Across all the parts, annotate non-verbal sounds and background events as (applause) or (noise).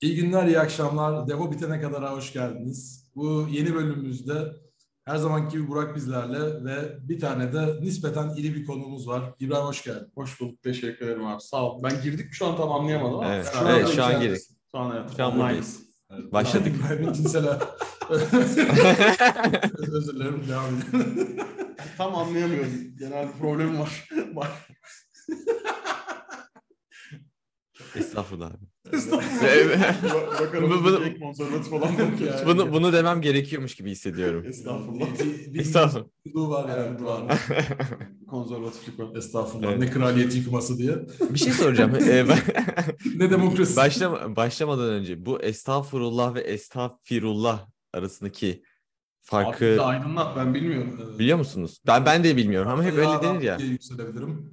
İyi günler, iyi akşamlar. Devo bitene kadar hoş geldiniz. Bu yeni bölümümüzde her zamanki gibi Burak bizlerle ve bir tane de nispeten iri bir konuğumuz var. İbrahim hoş geldin. Hoş bulduk. Teşekkür ederim abi. Sağ ol. Ben girdik mi şu an tam anlayamadım ama. Evet, Şu an evet şu an girdik. Şu an evet. Şu an buradayız. Evet, Başladık. (laughs) İbrahim'in cinsel... (laughs) Özür dilerim, devam edelim. (laughs) Tam anlayamıyorum. Genel bir problemim var. Var. Estağfurullah. abi. Bak- Bakalım Bu- bu, bunu- bu, konservatif olan yok yani. Bunu bunu demem gerekiyormuş gibi hissediyorum. Estağfurullah. Estağfurullah. bildiğimiz var yani. Var. (laughs) Konservatiflik var. Estağfurullah. Evet. Ne kraliyet yıkması diye. Bir şey soracağım. (laughs) Ee, ben- Ne demokrasi. Başlama, başlamadan önce bu estağfurullah ve estağfirullah arasındaki Abi farkı bizi aydınlat ben bilmiyorum. Evet. biliyor musunuz? Ben ben de bilmiyorum ama hep öyle denir ya. yükselebilirim.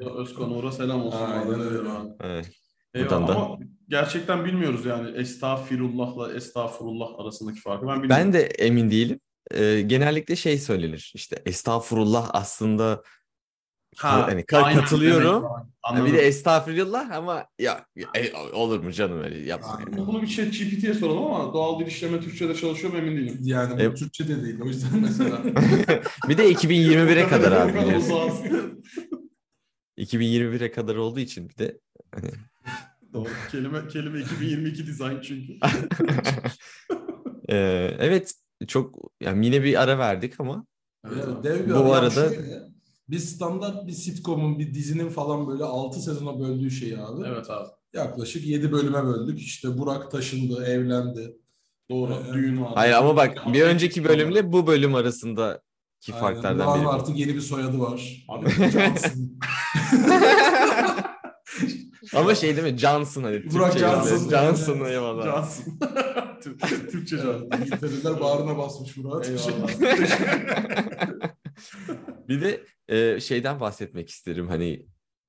(laughs) Özkan Uğur'a selam olsun. Aynen öyle. abi. Evet. Eyvallah Buradan da. ama gerçekten bilmiyoruz yani estağfirullahla estağfurullah arasındaki farkı ben bilmiyorum. Ben de emin değilim. Ee, genellikle şey söylenir. İşte estağfurullah aslında Ha, hani aynen katılıyorum. demek bir de estağfirullah ama ya, ya, e, olur mu canım öyle yapma. Yani. Bunu bir chat GPT'ye soralım ama doğal dil işleme Türkçe'de çalışıyor mu emin değilim. Yani bu E- Türkçe de değil. O yüzden mesela. (laughs) bir de 2021'e (laughs) kadar abi Bu kadar biliyorsun. uzağız. 2021'e kadar olduğu için bir de Doğru. Kelime, kelime 2022 dizayn çünkü. Ee, evet çok yani yine bir ara verdik ama Ya, dev bir Bu arada- şöyle ya, Biz standart bir sitcom'un, bir dizinin falan böyle 6 sezona böldüğü şeyi abi. Evet abi. Yaklaşık 7 bölüme böldük. İşte Burak taşındı, evlendi. Doğru. Evet. Düğün var. hayır ama bak bir önceki bölümle bu bölüm arasındaki Aynen. farklardan Burak'ın biri. artık yeni bir soyadı var. Abi Johnson. (laughs) Ama şey değil mi? Johnson hani Burak Türkçe Johnson. Johnson eyvallah. Johnson. (laughs) Tür- Türkçe Johnson. İngiltere'liler bağrına basmış Burak. Eyvallah. Bir de e, şeyden bahsetmek isterim. Hani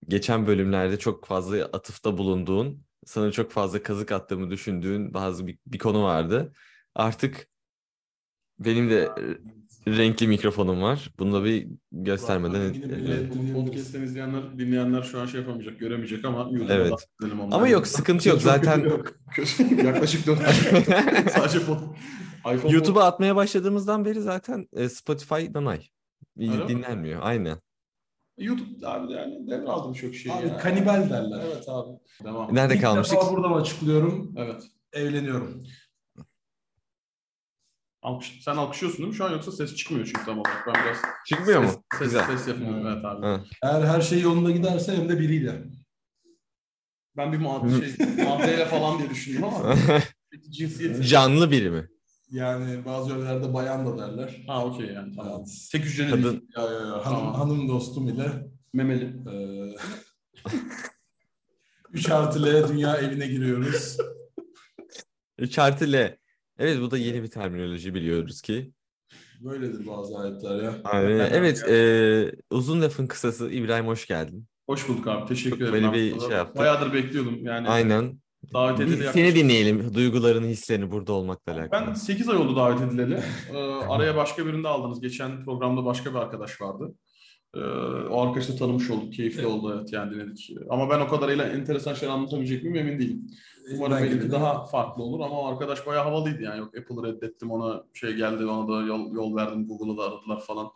geçen bölümlerde çok fazla atıfta bulunduğun, sana çok fazla kazık attığımı düşündüğün bazı bir, bir konu vardı. Artık benim de e, renkli mikrofonum var. Bunu da bir göstermeden e, Bu Podcast'ten izleyenler, dinleyenler şu an şey yapamayacak, göremeyecek ama YouTube'da Evet. da izleyelim onları. Ama yok sıkıntı yok Çok zaten. kötü yok. Yaklaşık 4 (laughs) Sadece pod... iPhone YouTube'a atmaya başladığımızdan beri zaten e, Spotify nanay. Öyle mi? dinlenmiyor. Aynen. YouTube abi yani devraldım çok şey Abi ya. kanibal derler. Evet abi. Devam. Nerede İlk kalmıştık? defa burada mı açıklıyorum? Evet. Evleniyorum. Alkış, sen alkışlıyorsun değil mi şu an yoksa ses çıkmıyor çünkü tam olarak. Ben biraz Çıkmıyor mu? ses, ses, Güzel. ses yapıyorum evet abi. Ha. Eğer her şey yolunda giderse hem de biriyle. Ben bir madde şey, (laughs) maddeyle falan diye düşündüm ama (laughs) cinsiyet Canlı biri mi? Yani bazı yerlerde bayan da derler. Ha okey yani tamam. Evet. Tek hücreli Kadın- değil. Ya, ya, ya. Hanım, Tamam. hanım dostum ile Memeli. (laughs) eee 3 artı L dünya evine giriyoruz. 3 artı L. Evet bu da yeni bir terminoloji biliyoruz ki. Böyledir bazı ayetler ya. Aynen. Evet, e, uzun lafın kısası İbrahim hoş geldin. Hoş bulduk abi. Teşekkür Çok ederim. böyle bir şey yaptık. Bayağıdır bekliyordum yani. Aynen. Davet edildi. seni dinleyelim. Duygularını, hislerini burada olmakla alakalı. Ben 8 ay oldu davet edileli. Ee, araya başka birini de aldınız. Geçen programda başka bir arkadaş vardı. Ee, o arkadaşı da tanımış olduk. Keyifli oldu evet yani dinledik. Ama ben o kadarıyla enteresan şeyler anlatabilecek miyim emin değilim. Umarım Belki de. daha farklı olur ama arkadaş bayağı havalıydı yani. Yok Apple'ı reddettim ona şey geldi ona da yol, yol verdim Google'a da aradılar falan.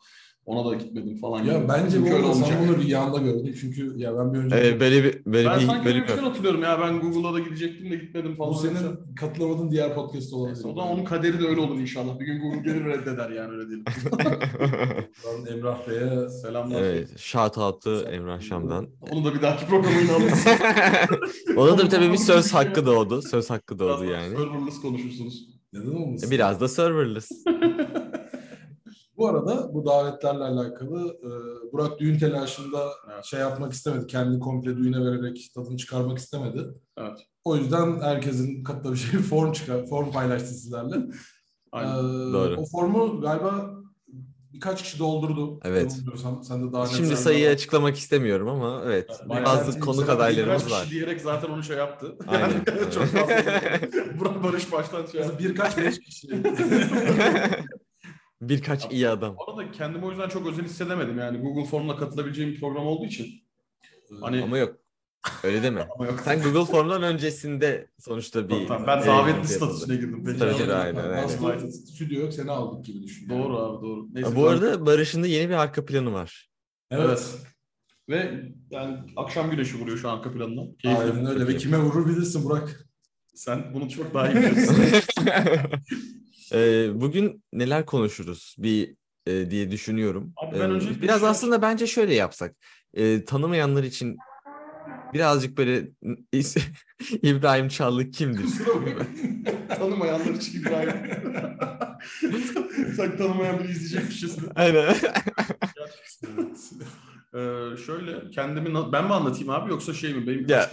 Ona da gitmedim falan. Ya gibi. bence bu arada sen bunu rüyanda gördün. Çünkü ya ben bir önceki... Ee, böyle bir böyle Ben bir sanki bölüm öyle bir şey hatırlıyorum ya ben Google'a da gidecektim de gitmedim falan. bu senin katılamadığın diğer podcast olabilir. Neyse, o da onun kaderi de öyle olur inşallah. Bir gün Google gelir reddeder yani öyle diyelim. (laughs) Ben Emrah Bey'e Selamlar. evet. Shout out'u Emrah Şam'dan. Onu da bir dahaki programa yine alırız. (laughs) Ona da tabii bir söz hakkı doğdu. Söz hakkı doğdu Biraz yani. Serverless konuşursunuz. neden olmasın? Biraz da serverless. (laughs) Bu arada bu davetlerle alakalı e, Burak düğün telaşında Evet. şey yapmak istemedi. Kendini komple düğüne vererek tadını çıkarmak istemedi. Evet. O yüzden herkesin katlayabileceği bir (laughs) form çıkar, form paylaştı sizlerle. Aynen. Ee, Doğru. O formu galiba birkaç kişi doldurdu. Evet. Sen de daha net Şimdi sayıyı daha- açıklamak istemiyorum ama evet. Bayağı Bazı konuk adaylarımız Birkaç var. kişi diyerek zaten onu şey yaptı. (laughs) Aynen. Yani (laughs) çok fazla. Burak Barış baştan şey yaptı. Birkaç beş kişi. Birkaç iyi adam. Arada kendimi o yüzden çok özel hissedemedim. Yani Google Form'la katılabileceğim bir program olduğu için. Hani Ama yok. Öyle deme. (laughs) Ama yok. Sen Google Form'dan öncesinde sonuçta bir... Tamam, ben e, davetli yapıldı. statüsüne girdim. Peki. Tabii aynen, aynen. Aslında stüdyo yok seni aldık gibi düşün. yani. Doğru abi doğru. Neyse, Bu ben- arada Barış'ın da yeni bir arka planı var. Evet. Ve yani akşam güneşi vuruyor şu an arka planına. Keyifli. Aynen öyle ve kime vurur bilirsin Burak. Sen bunu çok daha iyi biliyorsun. (laughs) Ee, bugün neler konuşuruz bir e, diye düşünüyorum. Abi ben Ee, öncelikle biraz şey- aslında bence şöyle yapsak. Ee, tanımayanlar için birazcık böyle (laughs) İbrahim Çallık kimdir? (laughs) Tanımayanlar için İbrahim. Sen tanımayan biri izleyecekmişiz. Aynen. Ee, şöyle kendimi ben mi anlatayım abi yoksa şey mi? Benim Ya,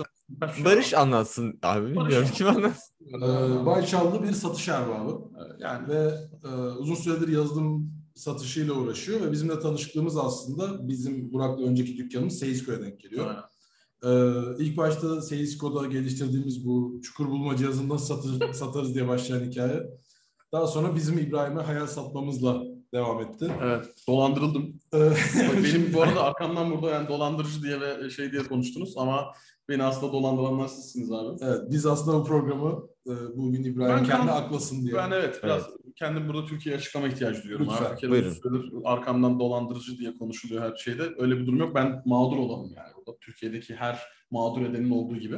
Barış anlatsın abi bilmiyorum kim anlatsın. Ee, Bayçallı bir satış erbabı Ee, Yani ve e, uzun süredir yazılım satışıyla uğraşıyor ve bizimle tanışıklığımız aslında bizim Burak'la önceki dükkanımız Seyizko'ya denk geliyor. aynen. Ee, ilk başta Seyizko'da geliştirdiğimiz bu çukur bulma cihazını nasıl satır, (laughs) satarız diye başlayan hikaye. Daha sonra bizim İbrahim'e hayal satmamızla devam etti. evet dolandırıldım. Ee, Bak benim bu (laughs) arada arkamdan burada yani dolandırıcı diye ve şey diye konuştunuz ama beni aslında dolandıranlar sizsiniz abi. Evet, biz aslında bu programı e, bugün İbrahim Ben kendi aklasın diye. Ben evet biraz kendim burada Türkiye'ye açıklama ihtiyacı duyuyorum. Lütfen, abi. Buyurun. süredir arkamdan dolandırıcı diye konuşuluyor her şeyde. Öyle bir durum yok. Ben mağdur olanım yani. Burada Türkiye'deki her mağdur edenin olduğu gibi.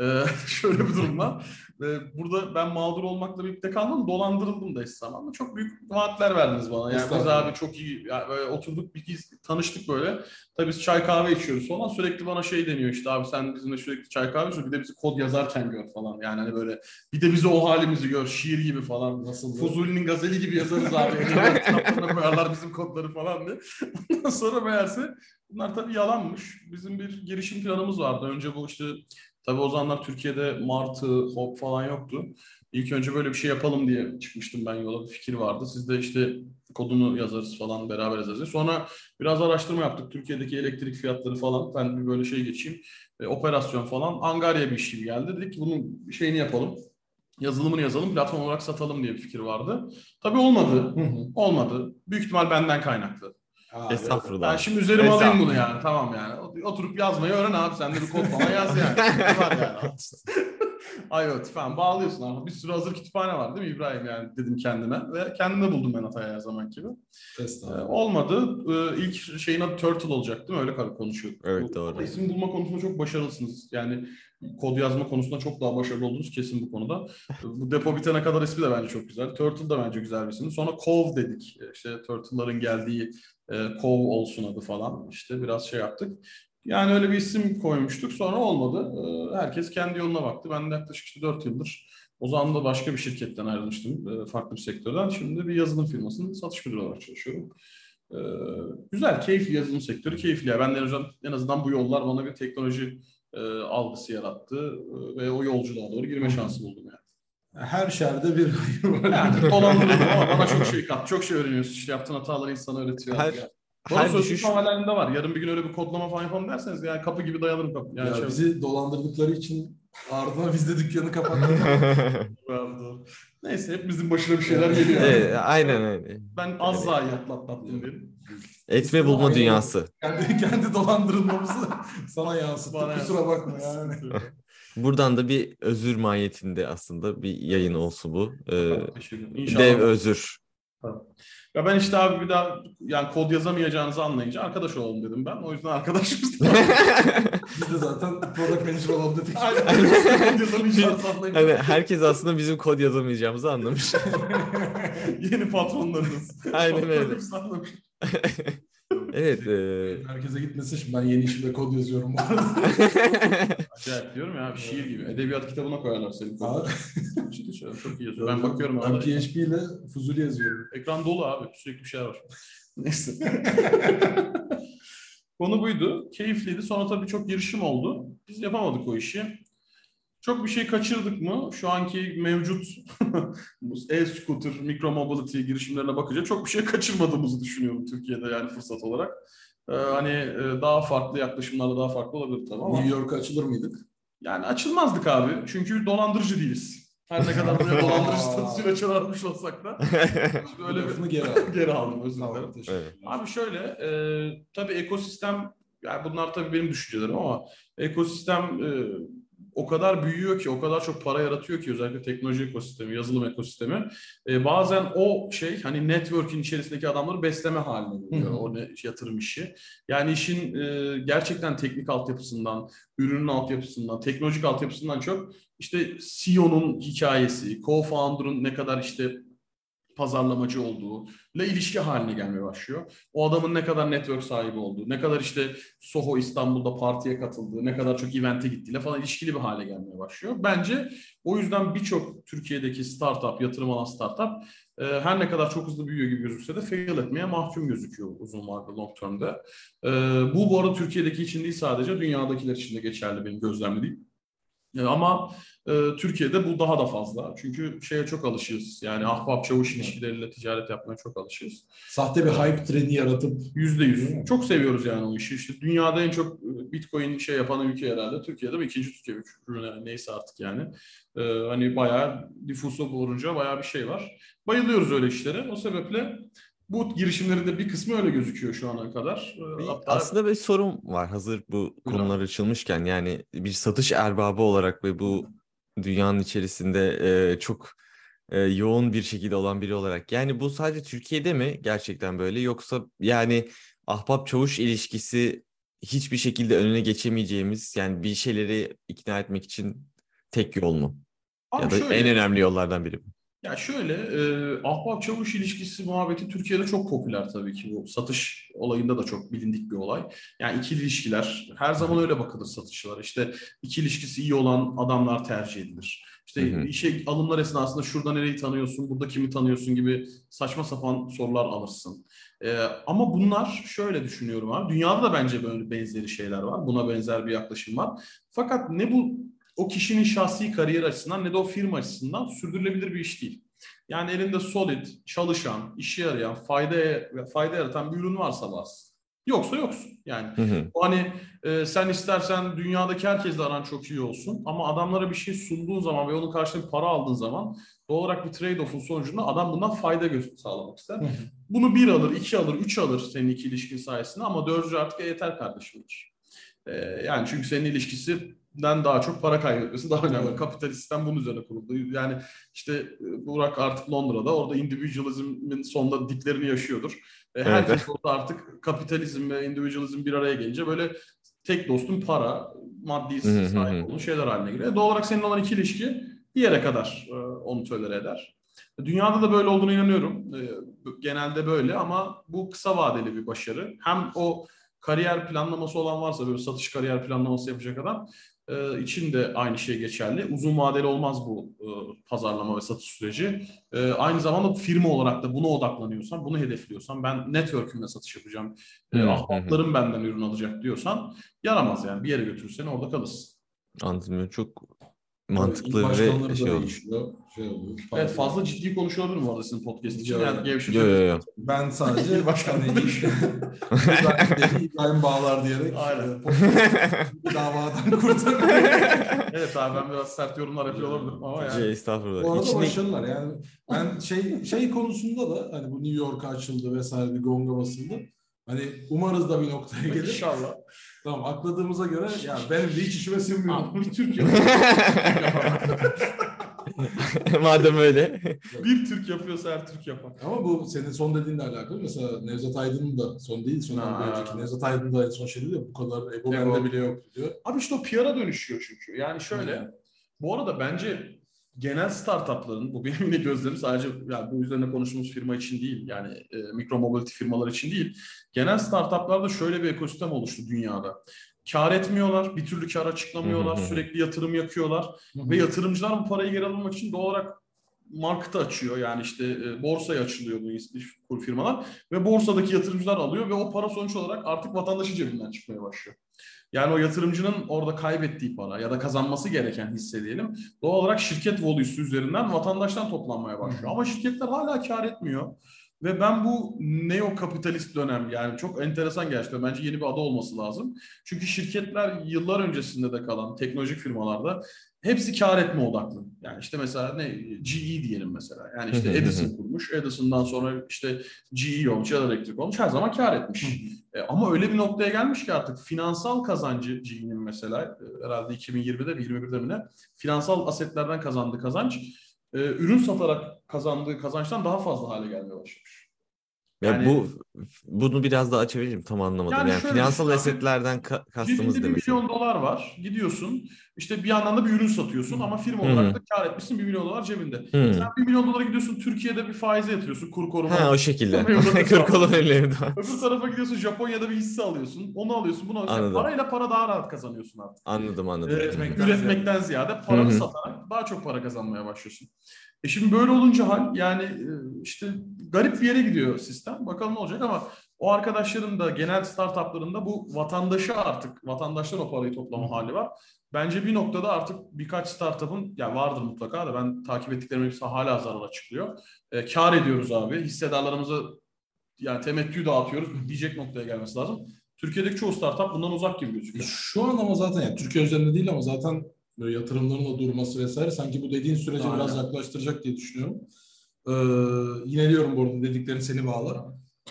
Ee, (laughs) şöyle bir durum var. Ee, burada ben mağdur olmakla birlikte kalmadım. Dolandırıldım da eş zamanlı. Çok büyük vaatler verdiniz bana. Yani biz abi çok iyi yani böyle oturduk bir kez tanıştık böyle. Tabii biz çay kahve içiyoruz falan. Sürekli bana şey deniyor işte abi sen bizimle sürekli çay kahve içiyorsun. Bir de bizi kod yazarken gör falan. Yani hani böyle bir de bizi o halimizi gör. Şiir gibi falan. Nasıl? Fuzuli'nin gazeli gibi yazarız abi. (laughs) Kitaplarına koyarlar bizim kodları falan diye. (laughs) Ondan sonra meğerse bunlar tabii yalanmış. Bizim bir girişim planımız vardı. Önce bu işte tabii o zamanlar Türkiye'de Martı, Hop falan yoktu. İlk önce böyle bir şey yapalım diye çıkmıştım ben yola. Bir fikir vardı. Siz de işte kodunu yazarız falan beraber yazarız. Sonra biraz araştırma yaptık. Türkiye'deki elektrik fiyatları falan. Ben bir böyle şey geçeyim. E, operasyon falan. Angarya bir iş gibi geldi. Dedik ki bunun şeyini yapalım. Yazılımını yazalım, platform olarak satalım diye bir fikir vardı. Tabii olmadı. Hı hı. Olmadı. Büyük ihtimal benden kaynaklı. Abi, Estağfurullah. Ben şimdi üzerime alayım Estağfurullah. bunu yani. Tamam yani. Oturup yazmayı öğren abi. Sen de bir kod falan yaz yani. (laughs) var yani. IoT falan bağlıyorsun ama bir sürü hazır kütüphane var değil mi İbrahim yani dedim kendime ve kendime buldum ben hatayı her zaman gibi. Ee, Estağfurullah. olmadı. Ee, ilk şeyin adı Turtle olacak değil mi? Öyle konuşuyorduk. Evet, Bu- doğru. İsim bulma konusunda çok başarılısınız. Yani kod yazma konusunda çok daha başarılı oldunuz kesin bu konuda. bu depo bitene kadar ismi de bence çok güzel. Turtle da bence güzel bir isim. Sonra Cove dedik. İşte Turtle'ların geldiği e, Cove olsun adı falan. İşte biraz şey yaptık. Yani öyle bir isim koymuştuk. Sonra olmadı. Ee, herkes kendi yoluna baktı. Ben de yaklaşık işte 4 yıldır o zaman da başka bir şirketten ayrılmıştım. e, farklı bir sektörden. Şimdi bir yazılım firmasının satış müdürü olarak çalışıyorum. Güzel, keyifli yazılım sektörü keyifli. Ya. Ben en azından, en azından bu yollar bana bir teknoloji e, algısı yarattı e, ve o yolculuğa doğru girme şansı buldum yani. Her şerde bir hayır var. Yani dolandırıldım ama bana çok (laughs) şey kattı. Çok şey öğreniyorsun. İşte yaptığın hataları insana öğretiyor. Her- yani. Her sözlük düşüş havalarında var. Yarın bir gün öyle bir kodlama falan yapalım derseniz yani kapı gibi dayanırım kapı. Yani Ya şey- bizi dolandırdıkları için ardına biz de dükkanı kapattık. (laughs) Neyse hepimizin başına bir şeyler geliyor. evet, aynen öyle. Ben az daha iyi atlatmadım benim. Etme bulma Aynen. dünyası. kendi, kendi dolandırılmamızı (laughs) sana yansıttı. Kusura bakma yani. Buradan da bir özür mahiyetinde aslında bir yayın olsun bu. Ee. İnşallah. dev özür. Ya ben işte abi bir daha yani kod yazamayacağınızı anlayınca arkadaş olalım dedim ben. O yüzden arkadaşımız. (laughs) Biz de zaten product manager olalım dedik. Aynen. Hani herkes aslında bizim kod yazamayacağımızı anlamış. (laughs) Yeni patronlarınız. Aynen öyle. (laughs) Evet. e, Herkese gitmesin şimdi ben yeni işimde kod yazıyorum bu arada. (laughs) Acayip diyorum ya bir şiir gibi. Edebiyat kitabına koyarlar senin Abi, kodu. Ciddi söylüyorum çok iyi yazıyor. Ben bakıyorum. Ben arada. PHP ile Fuzuli yazıyorum. Ekran dolu abi. Sürekli bir şey var. (laughs) Neyse. Konu buydu. Keyifliydi. Sonra tabii çok girişim oldu. Biz yapamadık o işi. Çok bir şey kaçırdık mı? Şu anki mevcut (laughs) e-scooter, micro mobility girişimlerine bakınca çok bir şey kaçırmadığımızı düşünüyorum Türkiye'de yani fırsat olarak. Ee, hani e, daha farklı yaklaşımlarla daha farklı olabilir tabii ama. New York'a açılır mıydık? Yani açılmazdık abi. Çünkü dolandırıcı değiliz. Her ne kadar buraya dolandırıcı (laughs) statüsüyle çağırmış olsak da. (laughs) Böyle Öyle bir geri al. geri aldım özür dilerim. Ederim. Abi şöyle, e, tabii ekosistem yani bunlar tabii benim düşüncelerim ama ekosistem e, o kadar büyüyor ki, o kadar çok para yaratıyor ki özellikle teknoloji ekosistemi, yazılım ekosistemi. E, bazen o şey hani network'in içerisindeki adamları besleme haline geliyor o ne, yatırım işi. Yani işin e, gerçekten teknik altyapısından, ürünün altyapısından, teknolojik altyapısından çok işte CEO'nun hikayesi, co-founder'ın ne kadar işte pazarlamacı olduğu ile ilişki haline gelmeye başlıyor. O adamın ne kadar network sahibi olduğu, ne kadar işte Soho İstanbul'da partiye katıldığı, ne kadar çok evente gittiğiyle falan ilişkili bir hale gelmeye başlıyor. Bence o yüzden birçok Türkiye'deki startup, yatırım alan startup e, her ne kadar çok hızlı büyüyor gibi gözükse de fail etmeye mahkum gözüküyor uzun vadede, long term'de. E, bu bu arada Türkiye'deki için değil sadece dünyadakiler için de geçerli benim gözlemlediğim. E, ama e, Türkiye'de bu daha da fazla. Çünkü şeye çok alışığız. Yani ahbap çavuş ilişkileriyle ticaret yapmaya çok alışığız. Sahte bir hype treni yaratıp Yüzde yüz. Çok seviyoruz yani o işi. İşte dünyada en çok e, Bitcoin şey yapan ülke herhalde Türkiye'de mi? ikinci Türkiye, üçüncü neyse artık yani. Ee, hani bayağı nüfusu olunca bayağı bir şey var. Bayılıyoruz öyle işlere. O sebeple bu girişimlerin de bir kısmı öyle gözüküyor şu ana kadar. Bir, Hatta... Aslında bir sorun var hazır bu konular açılmışken. Yani bir satış erbabı olarak ve bu dünyanın içerisinde e, çok e, yoğun bir şekilde olan biri olarak. Yani bu sadece Türkiye'de mi gerçekten böyle yoksa yani ahbap çavuş ilişkisi hiçbir şekilde önüne geçemeyeceğimiz yani bir şeyleri ikna etmek için tek yol mu? Ama ya da şöyle, en önemli yollardan biri mi? Ya şöyle, e, ahbap çavuş ilişkisi muhabbeti Türkiye'de çok popüler tabii ki. Bu satış olayında da çok bilindik bir olay. Yani ikili ilişkiler, her zaman öyle bakılır satışçılar. İşte iki ilişkisi iyi olan adamlar tercih edilir. İşte hı hı. işe alımlar esnasında şurada nereyi tanıyorsun, burada kimi tanıyorsun gibi saçma sapan sorular alırsın. Ee, ama bunlar şöyle düşünüyorum abi. Dünyada da bence böyle benzeri şeyler var. Buna benzer bir yaklaşım var. Fakat ne bu o kişinin şahsi kariyer açısından ne de o firma açısından sürdürülebilir bir iş değil. Yani elinde solid, çalışan, işe yarayan, fayda, fayda yaratan bir ürün varsa varsın. Yoksa yoksun. Yani hı hı. hani e, sen istersen dünyadaki herkesle aran çok iyi olsun ama adamlara bir şey sunduğun zaman ve onun karşılığında para aldığın zaman doğal olarak bir trade-off'un sonucunda adam bundan fayda sağlamak ister. Hı hı. Bunu bir alır, iki alır, üç alır senin iki ilişkin sayesinde ama dördüncü artık yeter kardeşimdir. E, yani çünkü senin ilişkisi den daha çok para kaybetmesi daha önemli. Kapitalist sistem bunun üzerine kuruldu. Yani işte e, Burak artık Londra'da orada individualizmin sonunda diplerini yaşıyordur. E, herkes evet. orada artık kapitalizm ve individualizm bir araya gelince böyle tek dostun para, maddi sahip olduğun şeyler haline geliyor. Doğal olarak senin olan iki ilişki bir yere kadar e, onu tölere eder. Dünyada da böyle olduğunu inanıyorum. Genelde böyle ama bu kısa vadeli bir başarı. Hem o kariyer planlaması olan varsa böyle satış kariyer planlaması yapacak adam e, için de aynı şey geçerli. Uzun vadeli olmaz bu e, pazarlama ve satış süreci. E, aynı zamanda firma olarak da buna odaklanıyorsan, bunu hedefliyorsan, ben network'ümle satış yapacağım, e, ahbaplarım benden ürün alacak diyorsan yaramaz yani. Bir yere götürürsen orada kalırsın. Anladım. Çok mantıklı ve şey olur. Şey. Evet fazla ciddi konuşuyor olabilir mi orada sizin podcast için? Yani gevşek. Yo, yo, yo. Ben sadece (laughs) başkanı (laughs) İbrahim Bağlar diyerek Aynen. davadan (laughs) kurtarıyorum. evet abi ben biraz sert yorumlar yapıyor olabilirim ama yani. Şey, estağfurullah. Bu arada İçine... başarılar yani. Ben şey şey konusunda da hani bu New York'a açıldı vesaire bir gonga basıldı. Hani umarız da bir noktaya gelir. İnşallah. (laughs) Tamam akladığımıza göre ya benim de hiç işime sinmiyor. bir Türk (laughs) Madem öyle. bir Türk yapıyorsa her Türk yapar. Ama bu senin son dediğinle alakalı. Mesela Nevzat Aydın'ın da son değil, son bir önceki. Nevzat Aydın da en son şey diyor. Bu kadar ego, bende bile yok diyor. Abi işte o PR'a dönüşüyor çünkü. Yani şöyle. Hmm. Bu arada bence genel startupların, bu benim yine gözlerim sadece yani bu üzerine konuştuğumuz firma için değil, yani e, mikro mobility firmalar için değil. Genel startuplarda şöyle bir ekosistem oluştu dünyada. Kar etmiyorlar, bir türlü kar açıklamıyorlar, sürekli yatırım yakıyorlar ve yatırımcılar bu parayı geri almak için doğal olarak markete açıyor. Yani işte e, borsaya açılıyor bu firmalar ve borsadaki yatırımcılar alıyor ve o para sonuç olarak artık vatandaşın cebinden çıkmaya başlıyor. Yani o yatırımcının orada kaybettiği para ya da kazanması gereken hisse diyelim doğal olarak şirket volüsü üzerinden vatandaştan toplanmaya başlıyor. Ama şirketler hala kar etmiyor. Ve ben bu neo-kapitalist dönem yani çok enteresan gerçekten. Bence yeni bir adı olması lazım. Çünkü şirketler yıllar öncesinde de kalan teknolojik firmalarda hepsi kar etme odaklı. Yani işte mesela ne GE diyelim mesela. Yani işte Edison kurmuş. Edison'dan sonra işte GE olmuş da elektrik olmuş. Her zaman kar etmiş. E, ama öyle bir noktaya gelmiş ki artık finansal kazancı GE'nin mesela e, herhalde 2020'de mi 21'de mi ne finansal asetlerden kazandığı kazanç e, ürün satarak kazandığı kazançtan daha fazla hale gelmeye başlamış. Ya Yani- bu bunu biraz daha açabilirim tam anlamadım. Yani Yani, finansal düşün abi. esetlerden ka- kastımız bir mesela? milyon dolar var. Gidiyorsun işte bir yandan da bir ürün satıyorsun ama firma olarak da kar etmişsin bir milyon dolar cebinde. Hı. Sen bir milyon dolara gidiyorsun Türkiye'de bir faize yatıyorsun kur koruma. Ha o şekilde. (laughs) Ellerim daha. Öbür tarafa gidiyorsun Japonya'da bir hisse alıyorsun. Onu alıyorsun bunu alıyorsun. Anladım. Parayla para daha rahat kazanıyorsun artık. Anladım anladım. Üretmek, Üretmekten üretmekten ziyade paranı satarak daha çok para kazanmaya başlıyorsun. E şimdi böyle olunca hal yani e, işte garip bir yere gidiyor sistem. Bakalım ne olacak ama o arkadaşların da genel startuplarında bu vatandaşı artık vatandaşlar o parayı toplama hali var. Bence bir noktada artık birkaç startup'ın ya vardır mutlaka da ben takip ettiklerim hepsi hala zarar açıklıyor. E, kar ediyoruz abi. Hissedarlarımızı yani temettü dağıtıyoruz (laughs) diyecek noktaya gelmesi lazım. Türkiye'deki çoğu startup bundan uzak gibi gözüküyor. Şu an ama zaten yani Türkiye üzerinde değil ama zaten böyle yatırımların da durması vesaire sanki bu dediğin süreci Aynen. biraz yaklaştıracak diye düşünüyorum. Ee, yine diyorum bu arada dediklerin seni bağlar.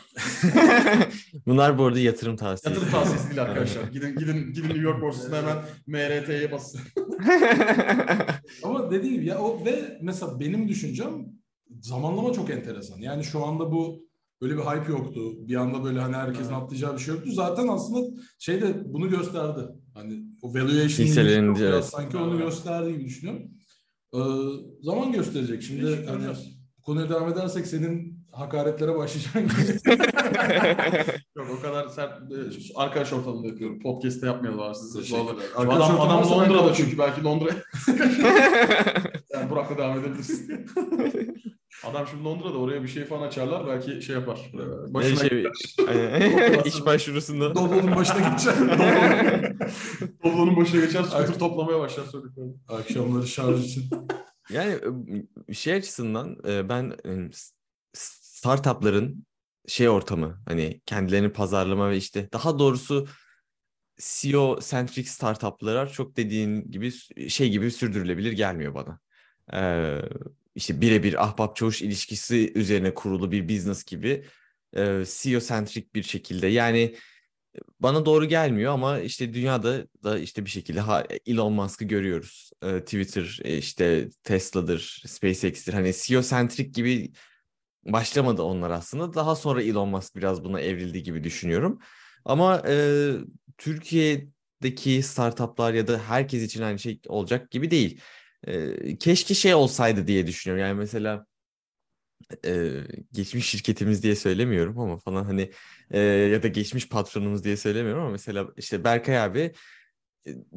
(laughs) Bunlar bu arada yatırım tavsiyesi. Yatırım tavsiyesi değil arkadaşlar. Gidin gidin gidin New York borsasına hemen MRT'ye basın. (laughs) Ama dediğim ya o ve mesela benim düşüncem zamanlama çok enteresan. Yani şu anda bu böyle bir hype yoktu. Bir anda böyle hani herkesin Evet. atlayacağı bir şey yoktu. Zaten aslında şey de bunu gösterdi. Hani o valuation evet. sanki onu gösterdiği gibi düşünüyorum. Ee, zaman gösterecek. Şimdi hani. Bu konuya devam edersek senin hakaretlere başlayacağın gibi. (laughs) (laughs) Yok o kadar sert e, arkadaş ortamında yapıyorum. Podcast'te yapmayalım abi siz. Teşekkürler. Vallahi. Arkadaş Adam, adam Londra'da çünkü belki Londra. (laughs) yani Burak'la devam edebilirsin. adam şimdi Londra'da oraya bir şey falan açarlar belki şey yapar. Ne Başına şey, Aynen. iş başvurusunda. Doblo'nun başına gideceğim. Doblo'nun başına geçer scooter toplamaya başlar. Akşamları şarj için. Yani şey açısından ben startupların şey ortamı hani kendilerini pazarlama ve işte daha doğrusu CEO centric startuplar çok dediğin gibi şey gibi sürdürülebilir gelmiyor bana. Ee, işte birebir ahbap çavuş ilişkisi üzerine kurulu bir business gibi e, CEO centric bir şekilde yani bana doğru gelmiyor ama işte dünyada da işte bir şekilde ha, Elon Musk'ı görüyoruz. Ee, Twitter, e, işte Tesla'dır, SpaceX'tir. Hani CEO-centric gibi başlamadı onlar aslında. Daha sonra Elon Musk biraz buna evrildi gibi düşünüyorum. Ama e, Türkiye'deki startuplar ya da herkes için aynı şey olacak gibi değil. E, keşke şey olsaydı diye düşünüyorum. Yani mesela e, geçmiş şirketimiz diye söylemiyorum ama falan hani e, ya da geçmiş patronumuz diye söylemiyorum ama mesela işte Berkay abi e,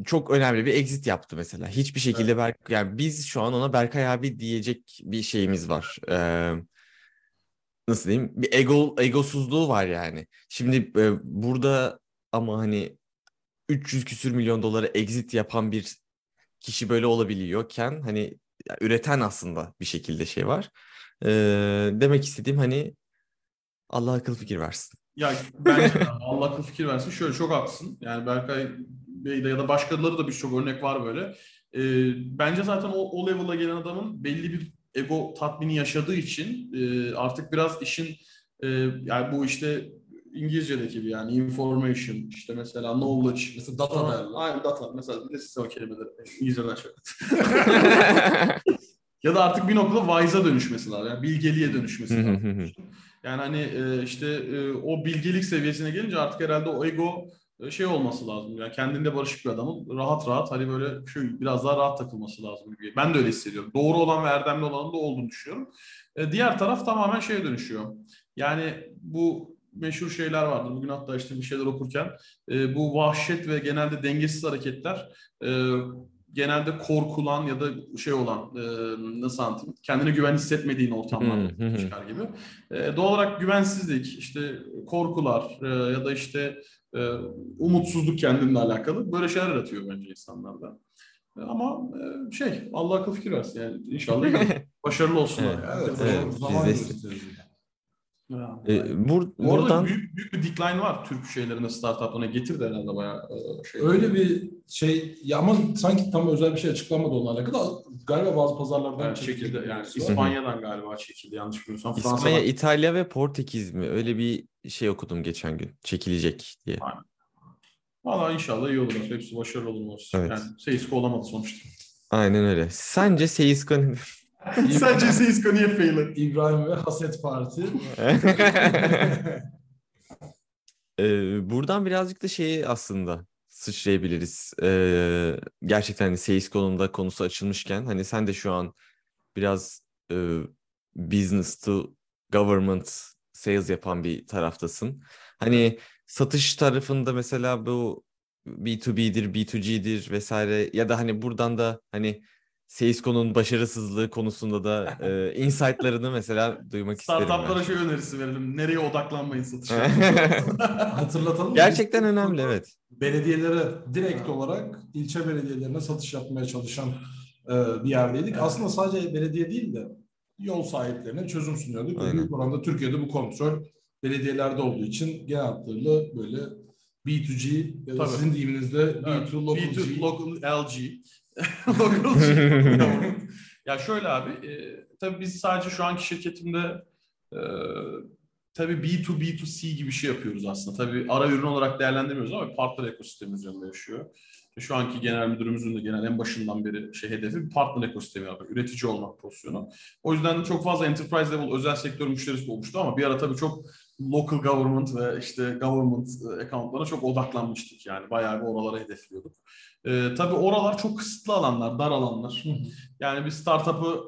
çok önemli bir exit yaptı mesela. Hiçbir şekilde Berk yani biz şu an ona Berkay abi diyecek bir şeyimiz var. Ee, nasıl diyeyim? Bir ego egosuzluğu var yani. Şimdi e, burada ama hani 300 küsür milyon dolara exit yapan bir kişi böyle olabiliyorken hani üreten aslında bir şekilde şey var. Ee, demek istediğim hani Allah akıl fikir versin. Ya bence de (laughs) Allah akıl fikir versin. Şöyle çok haklısın. Yani Berkay Bey'de ya da başkaları da birçok örnek var böyle. Ee, bence zaten o, o level'a gelen adamın belli bir ego tatmini yaşadığı için e, artık biraz işin e, yani bu işte İngilizce'deki gibi yani information işte mesela knowledge Mesela data Sonra- derler. Aynen data. Mesela bir size o kelimeleri İngilizceden şöyle. (laughs) Ya da artık bir noktada wise'a dönüşmesi lazım. Yani bilgeliğe dönüşmesi lazım. Yani hani e, işte e, o bilgelik seviyesine gelince artık herhalde o ego e, şey olması lazım. Yani kendinde barışık bir adamın rahat rahat hani böyle şu biraz daha rahat takılması lazım gibi. Ben de öyle hissediyorum. Doğru olan ve erdemli olanın da olduğunu düşünüyorum. E, diğer taraf tamamen şeye dönüşüyor. Yani bu meşhur şeyler vardır. Bugün hatta işte bir şeyler okurken e, bu vahşet ve genelde dengesiz hareketler e, genelde korkulan ya da şey olan e, nasıl anlatayım kendine güven hissetmediğin ortamlarda çıkar gibi. E, doğal olarak güvensizlik, işte korkular e, ya da işte e, umutsuzluk kendinle alakalı böyle şeyler yaratıyor bence insanlarda. E, ama e, şey Allah akıl fikir versin yani inşallah (laughs) başarılı olsunlar. Evet. yani. Evet, Evet, zaman-. E, bur- Bu arada buradan büyük, büyük bir decline var Türk şeylerine, startuplarına. Getirdi herhalde bayağı e, şey. Öyle bir şey ya ama sanki tam özel bir şey açıklamadı onunla alakalı. Galiba bazı pazarlardan Yani çekildi. çekildi. Yani. İspanya'dan galiba çekildi yanlış bilmiyorsam. İspanya, Fransa'dan. İtalya ve Portekiz mi? Öyle bir şey okudum geçen gün. Çekilecek diye. Valla inşallah iyi olur. Hepsi başarılı olur. Evet. Yani Seisko olamadı sonuçta. Aynen öyle. Sence Seisko'nun (laughs) Sence Seisko niye fail etti? İbrahim ve Haset Parti. (laughs) (laughs) Ee, buradan birazcık da şeyi aslında sıçrayabiliriz. Ee, gerçekten hani Seisko'nun da konusu açılmışken hani sen de şu an biraz e, business to government sales yapan bir taraftasın. Hani satış tarafında mesela bu B2B'dir, B2G'dir vesaire ya da hani buradan da hani Seisko'nun başarısızlığı konusunda da (laughs) e, insight'larını mesela duymak isterim. Startuplara şey önerisi verelim. Nereye odaklanmayın satışa. (laughs) Hatırlatalım. Gerçekten önemli evet. belediyelere direkt olarak ilçe belediyelerine satış yapmaya çalışan e, bir yerdeydik. Aslında sadece belediye değil de yol sahiplerine çözüm sunuyorduk. Aynen. Büyük oranda Türkiye'de bu kontrol belediyelerde olduğu için genel hatlarıyla böyle B2G ya da Tabii. sizin deyiminizde Evet, B2 local B2 G. local LG. (laughs) G. (laughs) ya şöyle abi, e, tabii biz sadece şu anki şirketimde e, tabii B2 B2C gibi bir şey yapıyoruz aslında. Tabii ara ürün olarak değerlendirmiyoruz ama partner ekosistemi üzerinde yaşıyor. Şu anki genel müdürümüzün de genel en başından beri şey hedefi partner ekosistemi yapmak, üretici olmak pozisyonu. O yüzden çok fazla enterprise level özel sektör müşterisi olmuştu ama bir ara tabii çok local government ve işte government e, accountlarına çok odaklanmıştık yani bayağı bir oralara hedefliyorduk. Ee, tabii oralar çok kısıtlı alanlar, dar alanlar. Yani bir startup'ı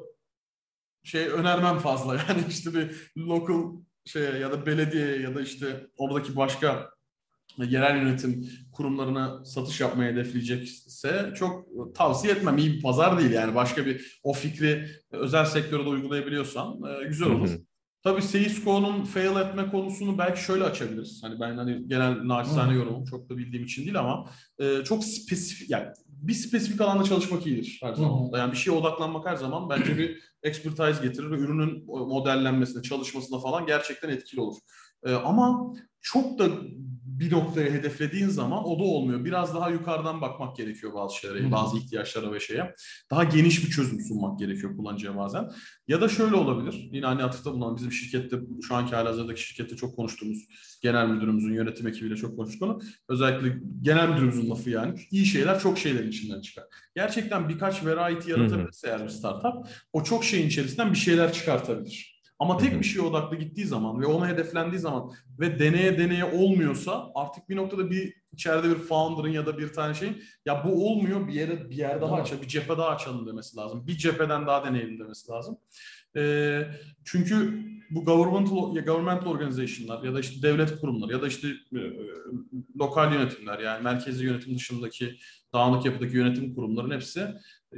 şey önermem fazla (laughs) yani işte bir local şeye ya da belediyeye ya da işte oradaki başka yerel yönetim kurumlarına satış yapmayı hedefleyecekse çok tavsiye etmem. İyi bir pazar değil yani. Başka bir o fikri özel sektöre de uygulayabiliyorsan e, güzel olur. Hı hı. Tabii Seisko'nun fail etme konusunu belki şöyle açabiliriz. Hani ben hani genel naçizane Hı. yorumum çok da bildiğim için değil ama e, çok spesifik yani bir spesifik alanda çalışmak iyidir her zaman. Yani bir şeye odaklanmak her zaman bence bir expertise getirir ve ürünün modellenmesine, çalışmasına falan gerçekten etkili olur. E, ama çok da bir noktaya hedeflediğin zaman o da olmuyor. Biraz daha yukarıdan bakmak gerekiyor bazı şeylere, Hı. bazı ihtiyaçlara ve şeye. Daha geniş bir çözüm sunmak gerekiyor kullanıcıya bazen. Ya da şöyle olabilir. Yine hani atıfta bulunan bizim şirkette, şu anki halihazırdaki şirkette çok konuştuğumuz genel müdürümüzün yönetim ekibiyle çok konuştuk onu. Özellikle genel müdürümüzün lafı yani. iyi şeyler çok şeylerin içinden çıkar. Gerçekten birkaç variety yaratabilirse eğer bir startup o çok şeyin içerisinden bir şeyler çıkartabilir. Ama tek bir şeye odaklı gittiği zaman ve ona hedeflendiği zaman ve deneye deneye olmuyorsa artık bir noktada bir içeride bir founder'ın ya da bir tane şeyin ya bu olmuyor bir yere bir yer daha açalım, bir cephe daha açalım demesi lazım. Bir cepheden daha deneyelim demesi lazım. Ee, çünkü bu governmental, ya governmental organization'lar ya da işte devlet kurumları ya da işte e, e, lokal yönetimler yani merkezi yönetim dışındaki dağınık yapıdaki yönetim kurumların hepsi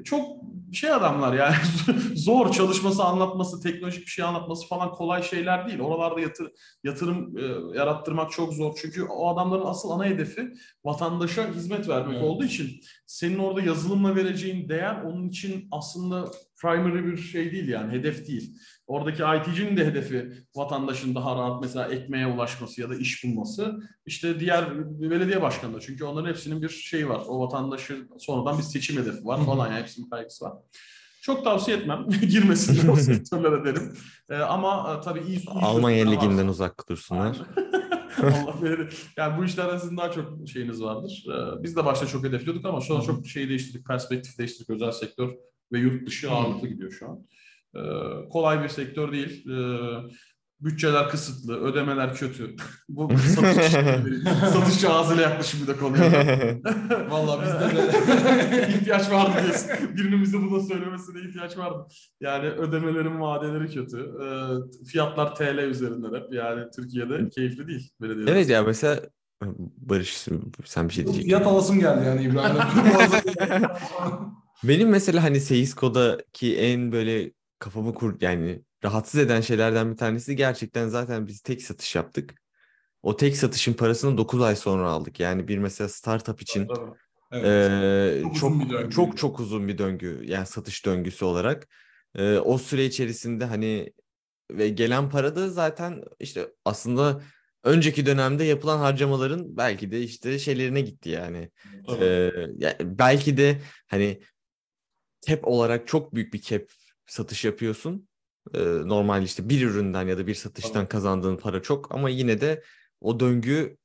çok şey adamlar yani (laughs) zor çalışması, anlatması, teknolojik bir şey anlatması falan kolay şeyler değil. Oralarda yatır, yatırım e, yarattırmak çok zor. Çünkü o adamların asıl ana hedefi vatandaşa hizmet vermek Evet. olduğu için senin orada yazılımla vereceğin değer onun için aslında primary bir şey değil yani hedef değil. Oradaki IT'cinin de hedefi vatandaşın daha rahat mesela ekmeğe ulaşması ya da iş bulması. İşte diğer belediye başkanı da çünkü onların hepsinin bir şeyi var. O vatandaşın sonradan bir seçim hedefi var falan yani hepsinin kaygısı var. Çok tavsiye etmem. (laughs) Girmesinler o sektörlere derim. Ee, ama e, tabii iyi, Almanya Ligi'nden uzak dursunlar. (laughs) Allah verir. Yani bu işlerde sizin daha çok şeyiniz vardır. Ee, biz de başta çok hedefliyorduk ama şu an çok şey değiştirdik, perspektif değiştirdik. Özel sektör ve yurt dışı ağırlıklı gidiyor şu an. Ee, kolay bir sektör değil. Ee, bütçeler kısıtlı, ödemeler kötü. (laughs) bu (laughs) satış, satışçı ağzıyla yaklaşımı da konuya. (laughs) Vallahi bizde de ihtiyaç vardı diyorsun. Birinin bize bunu söylemesine ihtiyaç vardı. Yani ödemelerin vadeleri kötü. Ee, fiyatlar TL üzerinden hep. Yani Türkiye'de keyifli değil. Belediyeler. Evet ya mesela Barış sen bir şey diyecektin. fiyat alasım geldi yani İbrahim'le. Benim mesela hani Seisko'daki en böyle kafamı kur yani rahatsız eden şeylerden bir tanesi gerçekten zaten biz tek satış yaptık. O tek satışın parasını 9 ay sonra aldık. Yani bir mesela startup için evet. eee, Çok çok döngü. çok çok uzun bir döngü yani satış döngüsü olarak. Eee, o süre içerisinde hani ve gelen para da zaten işte aslında önceki dönemde yapılan harcamaların belki de işte şeylerine gitti yani. Ee, ya belki de hani cap olarak çok büyük bir cap satış yapıyorsun. Ee, normal işte bir üründen ya da bir satıştan kazandığın para çok ama yine de o döngü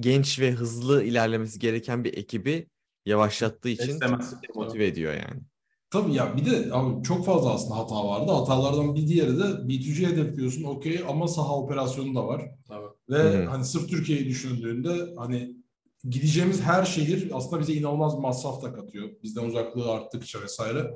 genç ve hızlı ilerlemesi gereken bir ekibi yavaşlattığı için İstemez. motive ediyor yani. Tabii ya bir de abi çok fazla aslında hata vardı. Hatalardan bir diğeri de B2C hedefliyorsun okey ama saha operasyonu da var. Tabii. Ve Hı hı. hani sırf Türkiye'yi düşündüğünde hani gideceğimiz her şehir aslında bize inanılmaz masraf da katıyor. Bizden uzaklığı arttıkça vesaire.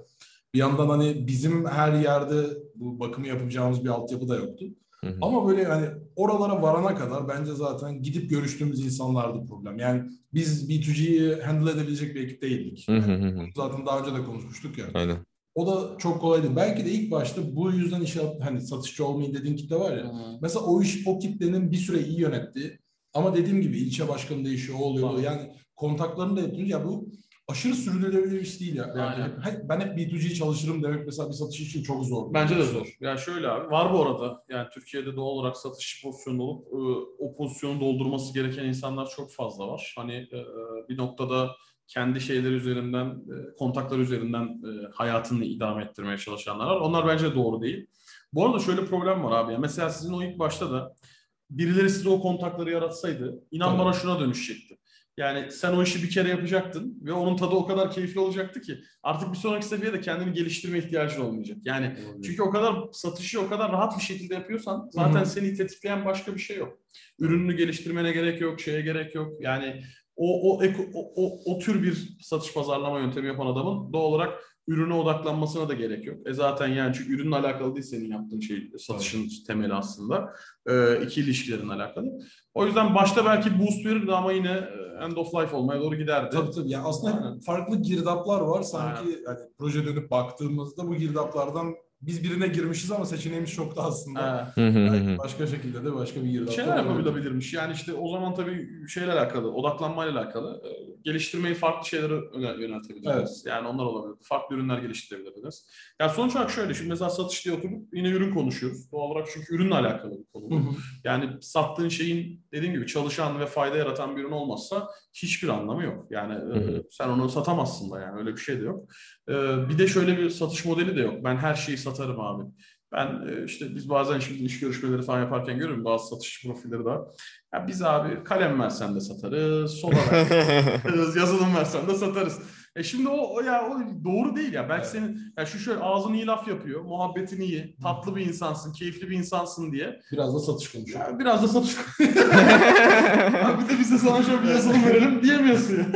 Bir yandan hani bizim her yerde bu bakımı yapacağımız bir altyapı da yoktu. Hı hı. Ama böyle hani oralara varana kadar bence zaten gidip görüştüğümüz insanlardı problem. Yani biz B2G'yi handle edebilecek bir ekip değildik. Hı hı hı. Zaten daha önce de konuşmuştuk ya. Aynen. O da çok kolay değil. Belki de ilk başta bu yüzden işe hani satışçı olmayın dediğin kitle var ya. Mesela o iş o kitlenin bir süre iyi yönetti. Ama dediğim gibi ilçe başkanı değişiyor, o oluyor. Tamam. Yani kontaklarını da yapıyoruz. Ya bu aşırı sürdürülebilir iş değil ya. Yani Aynen. hep- ben hep B2G çalışırım demek mesela bir satış için çok zor. Bence de zor. Ya şöyle abi var bu arada yani Türkiye'de doğal olarak satış pozisyonunda olup e, o pozisyonu doldurması gereken insanlar çok fazla var. Hani e, bir noktada kendi şeyleri üzerinden, e, kontaklar üzerinden e, hayatını idame ettirmeye çalışanlar var. Onlar bence doğru değil. Bu arada şöyle problem var abi. ya. Mesela sizin o ilk başta da birileri size o kontakları yaratsaydı inan Tabii. bana şuna dönüşecekti. Yani sen o işi bir kere yapacaktın ve onun tadı o kadar keyifli olacaktı ki artık bir sonraki seviyede kendini geliştirme ihtiyacın olmayacak. Yani çünkü o kadar satışı o kadar rahat bir şekilde yapıyorsan zaten Hı hı. seni tetikleyen başka bir şey yok. Ürününü geliştirmene gerek yok, şeye gerek yok. Yani o o eko- o, o, o tür bir satış pazarlama yöntemi yapan adamın doğal olarak ürüne odaklanmasına da gerek yok. E zaten yani çünkü ürünle alakalı değil senin yaptığın şey satışın temeli aslında. E, iki ilişkilerin alakalı. O yüzden başta belki boost verirdi ama yine e, end of life olmaya doğru giderdi. Tabii tabii. Yani aslında Aynen. farklı girdaplar var. Sanki hani proje dönüp baktığımızda bu girdaplardan biz birine girmişiz ama seçeneğimiz çok da aslında. Hı. başka şekilde de başka bir girdap. şeyler yapabilebilirmiş. Yani işte o zaman tabii şeyle alakalı, odaklanmayla alakalı e, geliştirmeyi farklı şeylere öne- yöneltebilirsiniz. Evet. Yani onlar olabilir. Farklı ürünler geliştirebilirsiniz. Yani sonuç olarak şöyle, şimdi mesela satış diye oturup yine ürün konuşuyoruz. Doğal olarak çünkü ürünle alakalı bir konu. Yani sattığın şeyin dediğim gibi çalışan ve fayda yaratan bir ürün olmazsa hiçbir anlamı yok. Yani e, sen onu satamazsın da yani öyle bir şey de yok. E, bir de şöyle bir satış modeli de yok. Ben her şeyi satarım abi. Ben e, işte biz bazen şimdi iş görüşmeleri falan yaparken görüyorum bazı satış profilleri de var. Ya biz abi kalem versen de satarız, soda versen (laughs) yazılım versen de satarız. E şimdi o, o ya o doğru değil ya. Belki Evet. senin ya şu şöyle ağzın iyi laf yapıyor, muhabbetin iyi, tatlı bir insansın, keyifli bir insansın diye. Biraz da satış konuşuyor. Ya biraz da satış. (laughs) (laughs) Bir de biz de sana şöyle bir yazılım verelim diyemiyorsun ya.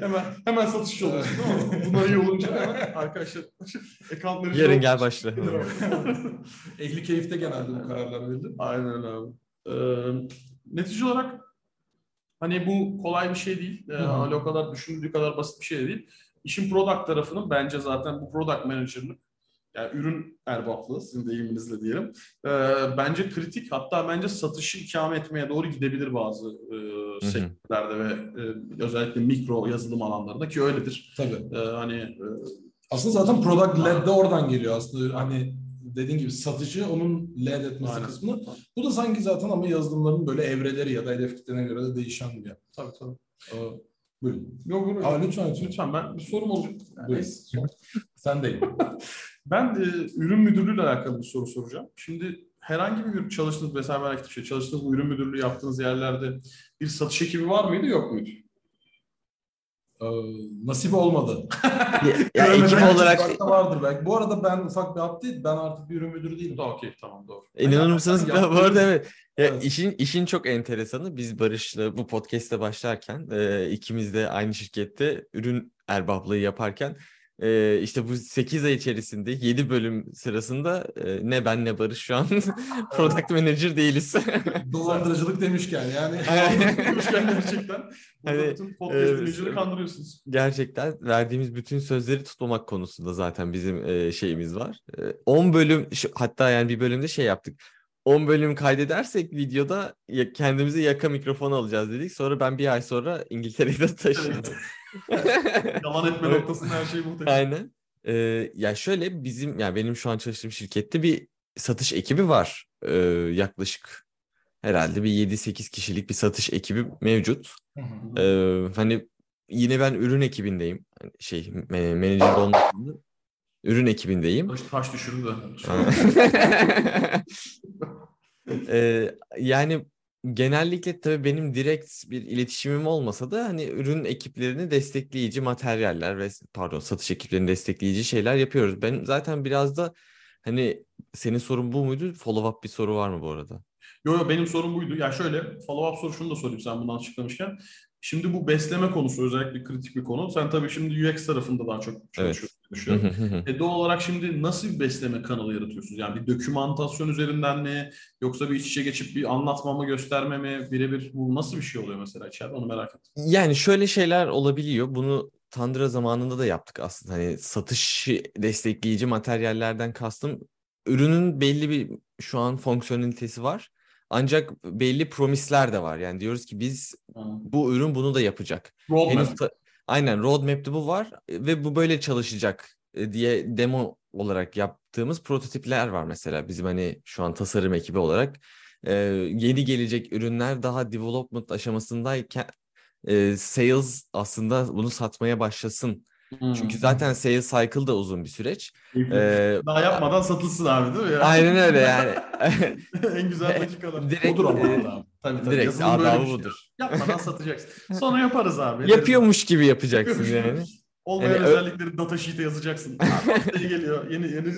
Hemen hemen satışçı oluyorsun mi? Bunlar iyi olunca hemen (laughs) arkadaşlar account manager Yarın gel başla. (laughs) Ehli keyifte genelde bu kararlar verilir. Aynen öyle abi. Ee, netice olarak hani bu kolay bir şey değil. Ee. Ali o kadar düşündüğü kadar basit bir şey de değil. İşin product tarafının bence zaten bu product manager'lık yani ürün erbaplığı sizin deyiminizle diyelim. Ee, bence kritik hatta bence satışı ikame etmeye doğru gidebilir bazı e, sektörlerde ve e, özellikle mikro yazılım alanlarında ki öyledir. Tabii. Ee, hani e, Aslında zaten product led de oradan geliyor aslında. Hani dediğin gibi satıcı onun led etmesi Aynen. kısmı. Bu da sanki zaten ama yazılımların böyle evreleri ya da hedef kitlene göre de değişen bir yer. tabii tabii. Ee, buyurun. Yok, yok, Aa, lütfen lütfen. Ben bir sorum olacak. Yani (laughs) Buyurun. Sen değil. (laughs) Ben e, ürün müdürlüğüyle alakalı bir soru soracağım. Şimdi herhangi bir çalıştığınız mesela merak ettiğim şey, çalıştığınız bu ürün müdürlüğü yaptığınız yerlerde bir satış ekibi var mıydı yok muydu? Ee, nasip olmadı. ya (laughs) Görmeden ekip olarak vardır belki. Bu arada ben ufak bir update. Ben artık bir ürün müdürü değilim. Da okey tamam doğru. inanır mısınız? Yani bu arada evet. Ya Evet. işin işin çok enteresanı biz Barış'la bu podcast'te başlarken e, ikimiz de aynı şirkette ürün erbaplığı yaparken e, işte bu 8 ay içerisinde 7 bölüm sırasında e, ne ben ne Barış şu an (laughs) product manager değiliz. (laughs) Dolandırıcılık demişken yani. Demişken gerçekten Hani, bütün podcast dinleyicileri kandırıyorsunuz. Gerçekten verdiğimiz bütün sözleri tutmamak konusunda zaten bizim e, şeyimiz var. E, 10 bölüm şu- hatta yani bir bölümde şey yaptık. 10 bölüm kaydedersek videoda ya- kendimize yaka mikrofon alacağız dedik. Sonra ben bir ay sonra İngiltere'ye de taşındım. (laughs) Yalan etme noktasında her şey muhteşem. Aynen. Ee, ya şöyle bizim yani benim şu an çalıştığım şirkette bir satış ekibi var. Ee, yaklaşık herhalde bir 7-8 kişilik bir satış ekibi mevcut. Ee, hani yine ben ürün ekibindeyim. Hani şey me- menajer olmasam da ürün ekibindeyim. Taş, taş düşürün de. (laughs) Ee, yani genellikle tabii benim direkt bir iletişimim olmasa da hani ürün ekiplerini destekleyici materyaller ve pardon satış ekiplerini destekleyici şeyler yapıyoruz. Ben zaten biraz da hani senin sorun bu muydu? Follow up bir soru var mı bu arada? Yo yo benim sorum buydu. Ya şöyle follow up soru şunu da sorayım sen bundan açıklamışken. Şimdi bu besleme konusu özellikle kritik bir konu. Sen tabii şimdi UX tarafında daha çok çalışıyorsun. düşünüyorum. E doğal olarak şimdi nasıl bir besleme kanalı yaratıyorsunuz? Yani bir dokümantasyon üzerinden mi? Yoksa bir iç içe geçip bir anlatma mı, gösterme mi? Birebir bu nasıl bir şey oluyor mesela içeride? Onu merak ettim. Yani şöyle şeyler olabiliyor. Bunu Tandıra zamanında da yaptık aslında. Hani satışı destekleyici materyallerden kastım ürünün belli bir şu an fonksiyonelitesi var. Ancak belli promisler de var. Yani diyoruz ki biz bu ürün bunu da yapacak. Roadmap. Henüz ta- aynen roadmap'te bu var ve bu böyle çalışacak e, diye demo olarak yaptığımız prototipler var mesela bizim hani şu an tasarım ekibi olarak e, yeni gelecek ürünler daha development aşamasındayken e, sales aslında bunu satmaya başlasın. Hmm. Çünkü zaten sales cycle da uzun bir süreç. E, Daha yapmadan satılsın abi değil mi ya? aynen öyle (laughs) yani. (laughs) en güzel dakikalar. Direkt, Budur ama e. Tabii tabii. direkt adabı şey. budur. Yapmadan satacaksın. (laughs) Sonra yaparız abi. Yapıyormuş gibi yapacaksın Yapıyormuş yani. gibi. Olmayan Yani ö- özellikleri data sheet'e yazacaksın. Haftaya geliyor. Yeni yeni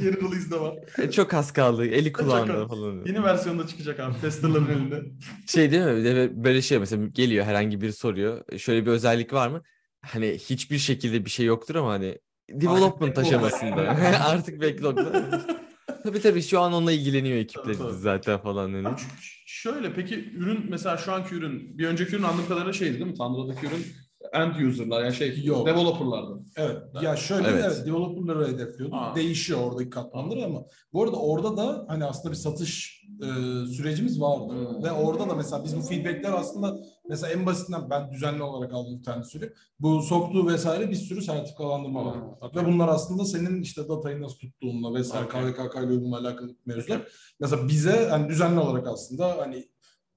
yeni release de var. E, Çok az kaldı. Eli kulağında falan. Yeni versiyonda çıkacak abi. Testerların elinde. Şey değil mi? Böyle şey mesela geliyor herhangi biri soruyor. Şöyle bir özellik var mı? Hani hiçbir şekilde bir şey yoktur ama hani development aşamasında. (laughs) (laughs) Artık backlog'da. (laughs) Tabii tabii şu an onunla ilgileniyor ekiplerimiz zaten falan. Hani. Ş- şöyle peki ürün mesela şu anki ürün bir önceki ürün anladığım kadarıyla şeydi değil mi? Tandıra'daki ürün end user'lar yani şey Yok. developer'lardı. Evet. Ya şöyle Evet. evet, developerları hedefliyordu. Aa. Değişiyor oradaki katmanları ama bu arada orada da hani aslında bir satış e, sürecimiz vardı. Hmm. Ve orada da mesela biz bu feedbackler aslında mesela en basitinden ben düzenli olarak aldığım bir tane söyleyeyim. Bu soktuğu vesaire bir sürü sertifikalandırma var. Hmm, okey. Ve bunlar aslında senin işte datayı nasıl tuttuğunla vesaire Okey. KVKK ile uyumla alakalı mevzular. Mesela bize hani düzenli olarak aslında hani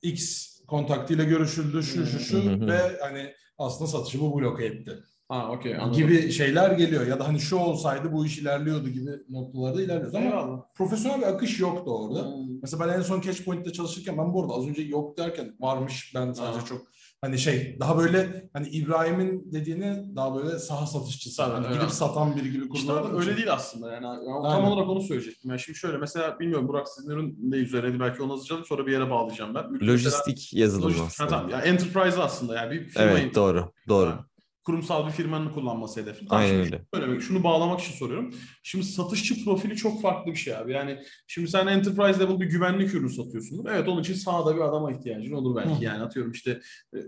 X kontaktıyla görüşüldü şu şu şu hı. ve hani aslında satışı bu bloke etti Ha okey anladım. gibi şeyler geliyor ya da hani şu olsaydı bu iş ilerliyordu gibi noktalarda ilerliyoruz ama Eyvallah. profesyonel bir akış yoktu orada. Hmm. Mesela ben en son Catchpoint'te çalışırken ben bu arada az önce yok derken varmış ben sadece Ha. çok hani şey daha böyle hani İbrahim'in dediğini daha böyle saha satışçısı Tabii, hani evet. gidip satan biri gibi İşte abi öyle değil aslında yani. Ben tam olarak onu söyleyecektim. Yani şimdi şöyle mesela bilmiyorum Burak sizin ürün ne üzerine belki onu yazacağım sonra bir yere bağlayacağım ben. Mesela- Lojistik yazılım Lojistik- Ha, aslında. tamam. Yani enterprise aslında yani bir firmayı Evet doğru doğru. Yani kurumsal bir firmanın kullanması hedefi. Aynen öyle. Şöyle, şunu bağlamak için soruyorum. Şimdi satışçı profili çok farklı bir şey abi. Yani şimdi sen enterprise level bir güvenlik ürünü satıyorsun. Evet onun için sahada bir adama ihtiyacın olur belki. Hı. Yani atıyorum işte e,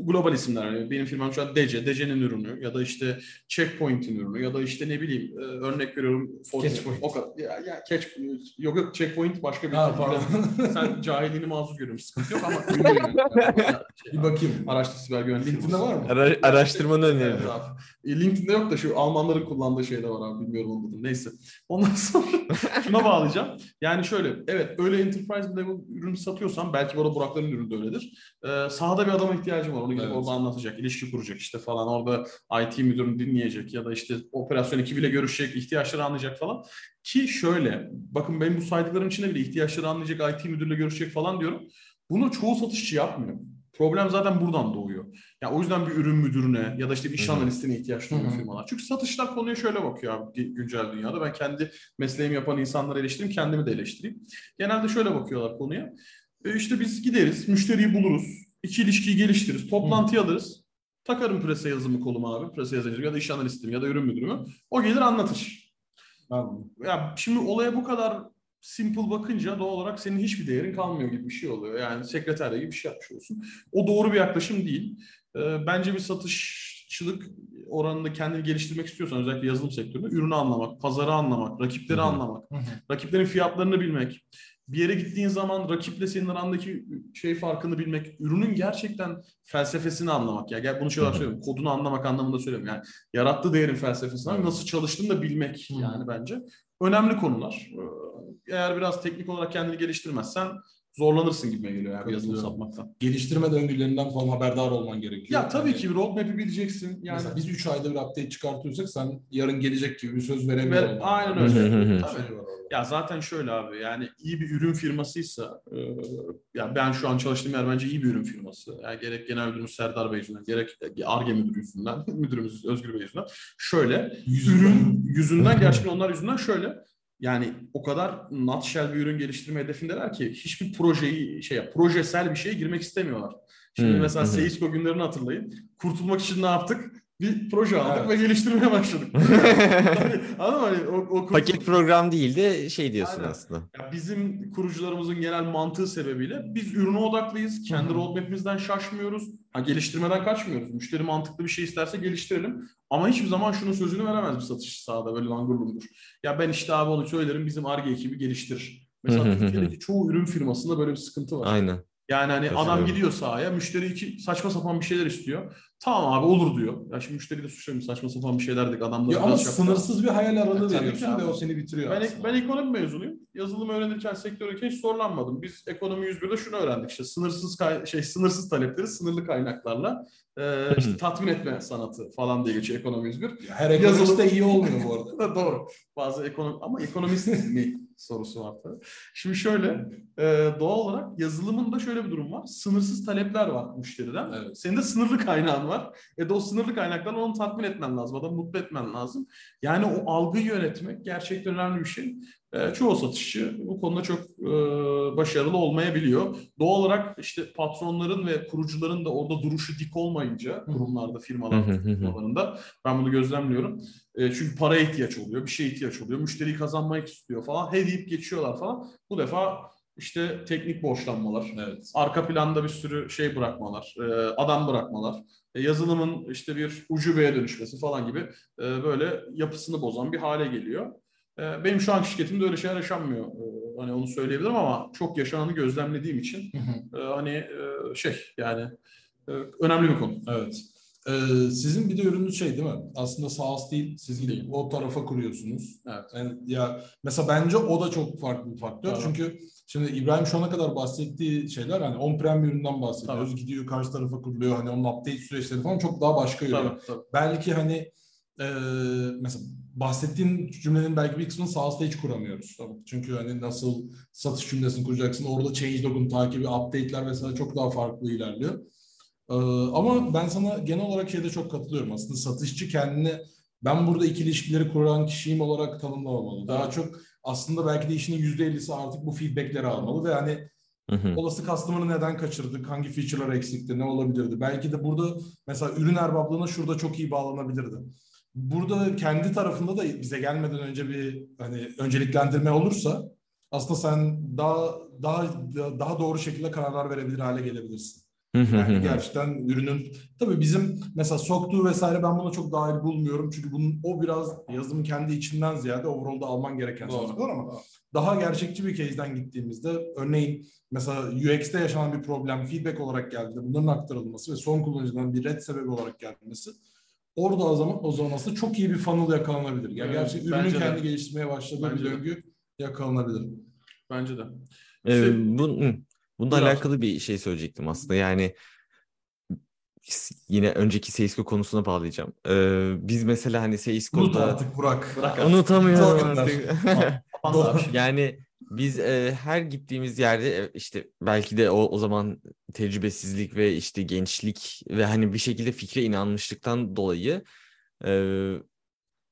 global isimler. Yani benim firmam şu an DC, DC'nin ürünü ya da işte Checkpoint'in ürünü ya da işte ne bileyim e, örnek veriyorum. Catchpoint. O kadar. Ya, ya catch, yok yok Checkpoint başka bir Ha, pardon. (laughs) Sen cahilliğini mazur görüyorum. Sıkıntı yok ama (laughs) bir bakayım. Araçlı siber güvenlik LinkedIn'de var mı? Ara- araştırmanı Evet öneririm. abi. E, LinkedIn'de yok da şu Almanların kullandığı şey de var abi. Bilmiyorum onun adını. Neyse. Ondan sonra (laughs) şuna bağlayacağım. Yani şöyle evet öyle enterprise level ürünü satıyorsan belki bu arada Burakların ürünü de öyledir. Ee, sahada bir adama ihtiyacım var. Onu gidip Evet. orada anlatacak, ilişki kuracak işte falan. Orada IT müdürünü dinleyecek ya da işte operasyon ekibiyle görüşecek, ihtiyaçları anlayacak falan. Ki şöyle bakın benim bu saydıklarım içinde bile ihtiyaçları anlayacak, IT müdürüyle görüşecek falan diyorum. Bunu çoğu satışçı yapmıyor. Problem zaten buradan doğuyor. Ya o yüzden bir ürün müdürüne ya da işte bir iş analistine ihtiyaç duyuyor firmalar. Çünkü satışlar konuya şöyle bakıyor abi gü- güncel dünyada. Ben kendi mesleğimi yapan insanları eleştireyim, kendimi de eleştireyim. Genelde şöyle bakıyorlar konuya. E işte biz gideriz, müşteriyi buluruz, iki ilişkiyi geliştiririz, toplantı alırız. Takarım prese yazımı koluma abi, prese yazıcı ya da iş analistim ya da ürün müdürümü. O gelir anlatır. Anladım. Ya şimdi olaya bu kadar simple bakınca doğal olarak senin hiçbir değerin kalmıyor gibi bir şey oluyor. Yani sekreterya gibi bir şey yapmış olsun. O doğru bir yaklaşım değil. Ee, bence bir satışçılık oranında kendini geliştirmek istiyorsan özellikle yazılım sektöründe ürünü anlamak, pazarı anlamak, rakipleri Hı hı. anlamak, Hı hı. rakiplerin fiyatlarını bilmek, bir yere gittiğin zaman rakiple senin arandaki şey farkını bilmek, ürünün gerçekten felsefesini anlamak. Ya gel bunu şöyle söylüyorum. Kodunu anlamak anlamında söylüyorum. Yani yarattığı değerin felsefesini, nasıl çalıştığını da bilmek yani bence. Önemli konular. Ee, Eğer biraz teknik olarak kendini geliştirmezsen zorlanırsın gibime geliyor yani yazılım satmaktan. Geliştirme döngülerinden falan haberdar olman gerekiyor. Ya tabii Yani ki roadmap'i bileceksin. Yani Mesela biz 3 ayda bir update çıkartıyorsak sen yarın gelecek gibi bir söz veremiyor Ver- aynen öyle. Tabii. Ya zaten şöyle abi yani iyi bir ürün firmasıysa e, ya ben şu an çalıştığım yer bence iyi bir ürün firması. Yani gerek genel müdürümüz Serdar Bey yüzünden gerek ARGE müdürü yüzünden (laughs) müdürümüz Özgür Bey yüzünden şöyle Yüzünden. ürün yüzünden gerçekten onlar yüzünden şöyle yani o kadar nutshell bir ürün geliştirme hedefindeler ki hiçbir projeyi şey projesel bir şeye girmek istemiyorlar. Şimdi Hmm, mesela hı. Seisco günlerini hatırlayın. Kurtulmak için ne yaptık? Bir proje aldık Evet. ve geliştirmeye başladık. (laughs) Hani, Anladın mı? Hani o, o kurtul- Paket program değil de şey diyorsun Aynen. aslında. ya bizim kurucularımızın genel mantığı sebebiyle biz ürüne odaklıyız. Kendi Hı hı. roadmap'imizden şaşmıyoruz. Ha, geliştirmeden kaçmıyoruz. Müşteri mantıklı bir şey isterse geliştirelim. Ama hiçbir zaman şunun sözünü veremez bir satışçı sahada böyle langur lungur. Ya ben işte abi onu söylerim bizim ARGE ekibi geliştirir. Mesela. Türkiye'deki çoğu ürün firmasında böyle bir sıkıntı var. Aynen. Yani hani adam Katılıyorum. gidiyor sahaya, müşteri iki saçma sapan bir şeyler istiyor. Tamam abi olur diyor. Ya şimdi müşteri de suçlamayayım saçma sapan bir şeyler dedik adamlar. Ya ama sınırsız bir hayal aralığı tabii veriyorsun ve o seni bitiriyor ben, aslında. ben ekonomi mezunuyum. Yazılım öğrenirken sektöre hiç zorlanmadım. Biz ekonomi 101'de şunu öğrendik işte sınırsız şey sınırsız talepleri sınırlı kaynaklarla e, işte tatmin etme sanatı falan diye geçiyor ekonomi 101. Her ekonomist Yazılım- de iyi olmuyor bu arada. (laughs) Doğru. Bazı ekonomi ama ekonomist mi (laughs) sorusu var tabii. Şimdi şöyle e, doğal olarak yazılımın da şöyle bir durum var. Sınırsız talepler var müşteriden. Evet. Senin de sınırlı kaynağın var. E de o sınırlı kaynaklarla onu tatmin etmen lazım. Adamı mutlu etmen lazım. Yani o algıyı yönetmek gerçekten önemli bir şey. E, çoğu satışçı bu konuda çok e, başarılı olmayabiliyor. Doğal olarak işte patronların ve kurucuların da orada duruşu dik olmayınca kurumlarda, firmalarda, firmalarında ben bunu gözlemliyorum. E, çünkü paraya ihtiyaç oluyor, bir şeye ihtiyaç oluyor. Müşteriyi kazanmak istiyor falan. He deyip geçiyorlar falan. Bu defa işte teknik borçlanmalar, Evet. arka planda bir sürü şey bırakmalar, e, adam bırakmalar, e, yazılımın işte bir ucubeye dönüşmesi falan gibi e, böyle yapısını bozan bir hale geliyor. Benim şu anki şirketimde öyle şeyler yaşanmıyor. Hani onu söyleyebilirim ama çok yaşananı gözlemlediğim için hani şey yani önemli bir konu. Evet. Ee, sizin bir de ürününüz şey değil mi? Aslında SaaS değil, siz gidip Değil. o tarafa kuruyorsunuz. Evet. Yani ya mesela bence o da çok farklı bir faktör. Tabii. Çünkü şimdi İbrahim şu ana kadar bahsettiği şeyler hani on-prem bir üründen bahsediyoruz. Tabii. Gidiyor karşı tarafa kuruluyor. Hani onun update süreçleri falan çok daha başka yürüyor. Tabii, tabii. Belki hani e, mesela bahsettiğin cümlenin belki bir kısmını SaaS'ta hiç kuramıyoruz. Çünkü hani nasıl satış cümlesini kuracaksın, orada changelog'un takibi, update'ler vesaire çok daha farklı ilerliyor. Ee, ama ben sana genel olarak şeyde çok katılıyorum. Aslında satışçı kendini ben burada ikili ilişkileri kuran kişiyim olarak tanımlamamalı. Daha Evet. çok aslında belki de işinin %50'si artık bu feedbackleri almalı ve hani Hı hı. olası customer'ı neden kaçırdık, hangi feature'lar eksikti, ne olabilirdi? Belki de burada mesela ürün erbablığına şurada çok iyi bağlanabilirdi. Burada kendi tarafında da bize gelmeden önce bir hani önceliklendirme olursa aslında sen daha daha daha doğru şekilde kararlar verebilir hale gelebilirsin. Yani gerçekten ürünün tabii bizim mesela soktuğu vesaire ben buna çok dahil bulmuyorum. Çünkü bunun o biraz yazılımın kendi içinden ziyade overall'da alman gereken Doğru. sonuçlar ama daha gerçekçi bir case'den gittiğimizde örneğin mesela UX'te yaşanan bir problem feedback olarak geldiğinde bunların aktarılması ve son kullanıcıdan bir red sebebi olarak gelmesi orada o zaman o zaman aslında çok iyi bir funnel yakalanabilir. Yani Evet, gerçekten ürünün bence de. kendi geliştirmeye başladığı Bence bir de. döngü yakalanabilir. Bence de. Ee, bun, hı. Bununla abi. alakalı bir şey söyleyecektim aslında. Yani yine önceki Seisco konusuna bağlayacağım. Ee, biz mesela hani Unut Seisco'da artık Burak. Bırak unutamıyorum (laughs) artık. Yani biz e, her gittiğimiz yerde e, işte belki de o o zaman tecrübesizlik ve işte gençlik ve hani bir şekilde fikre inanmışlıktan dolayı e,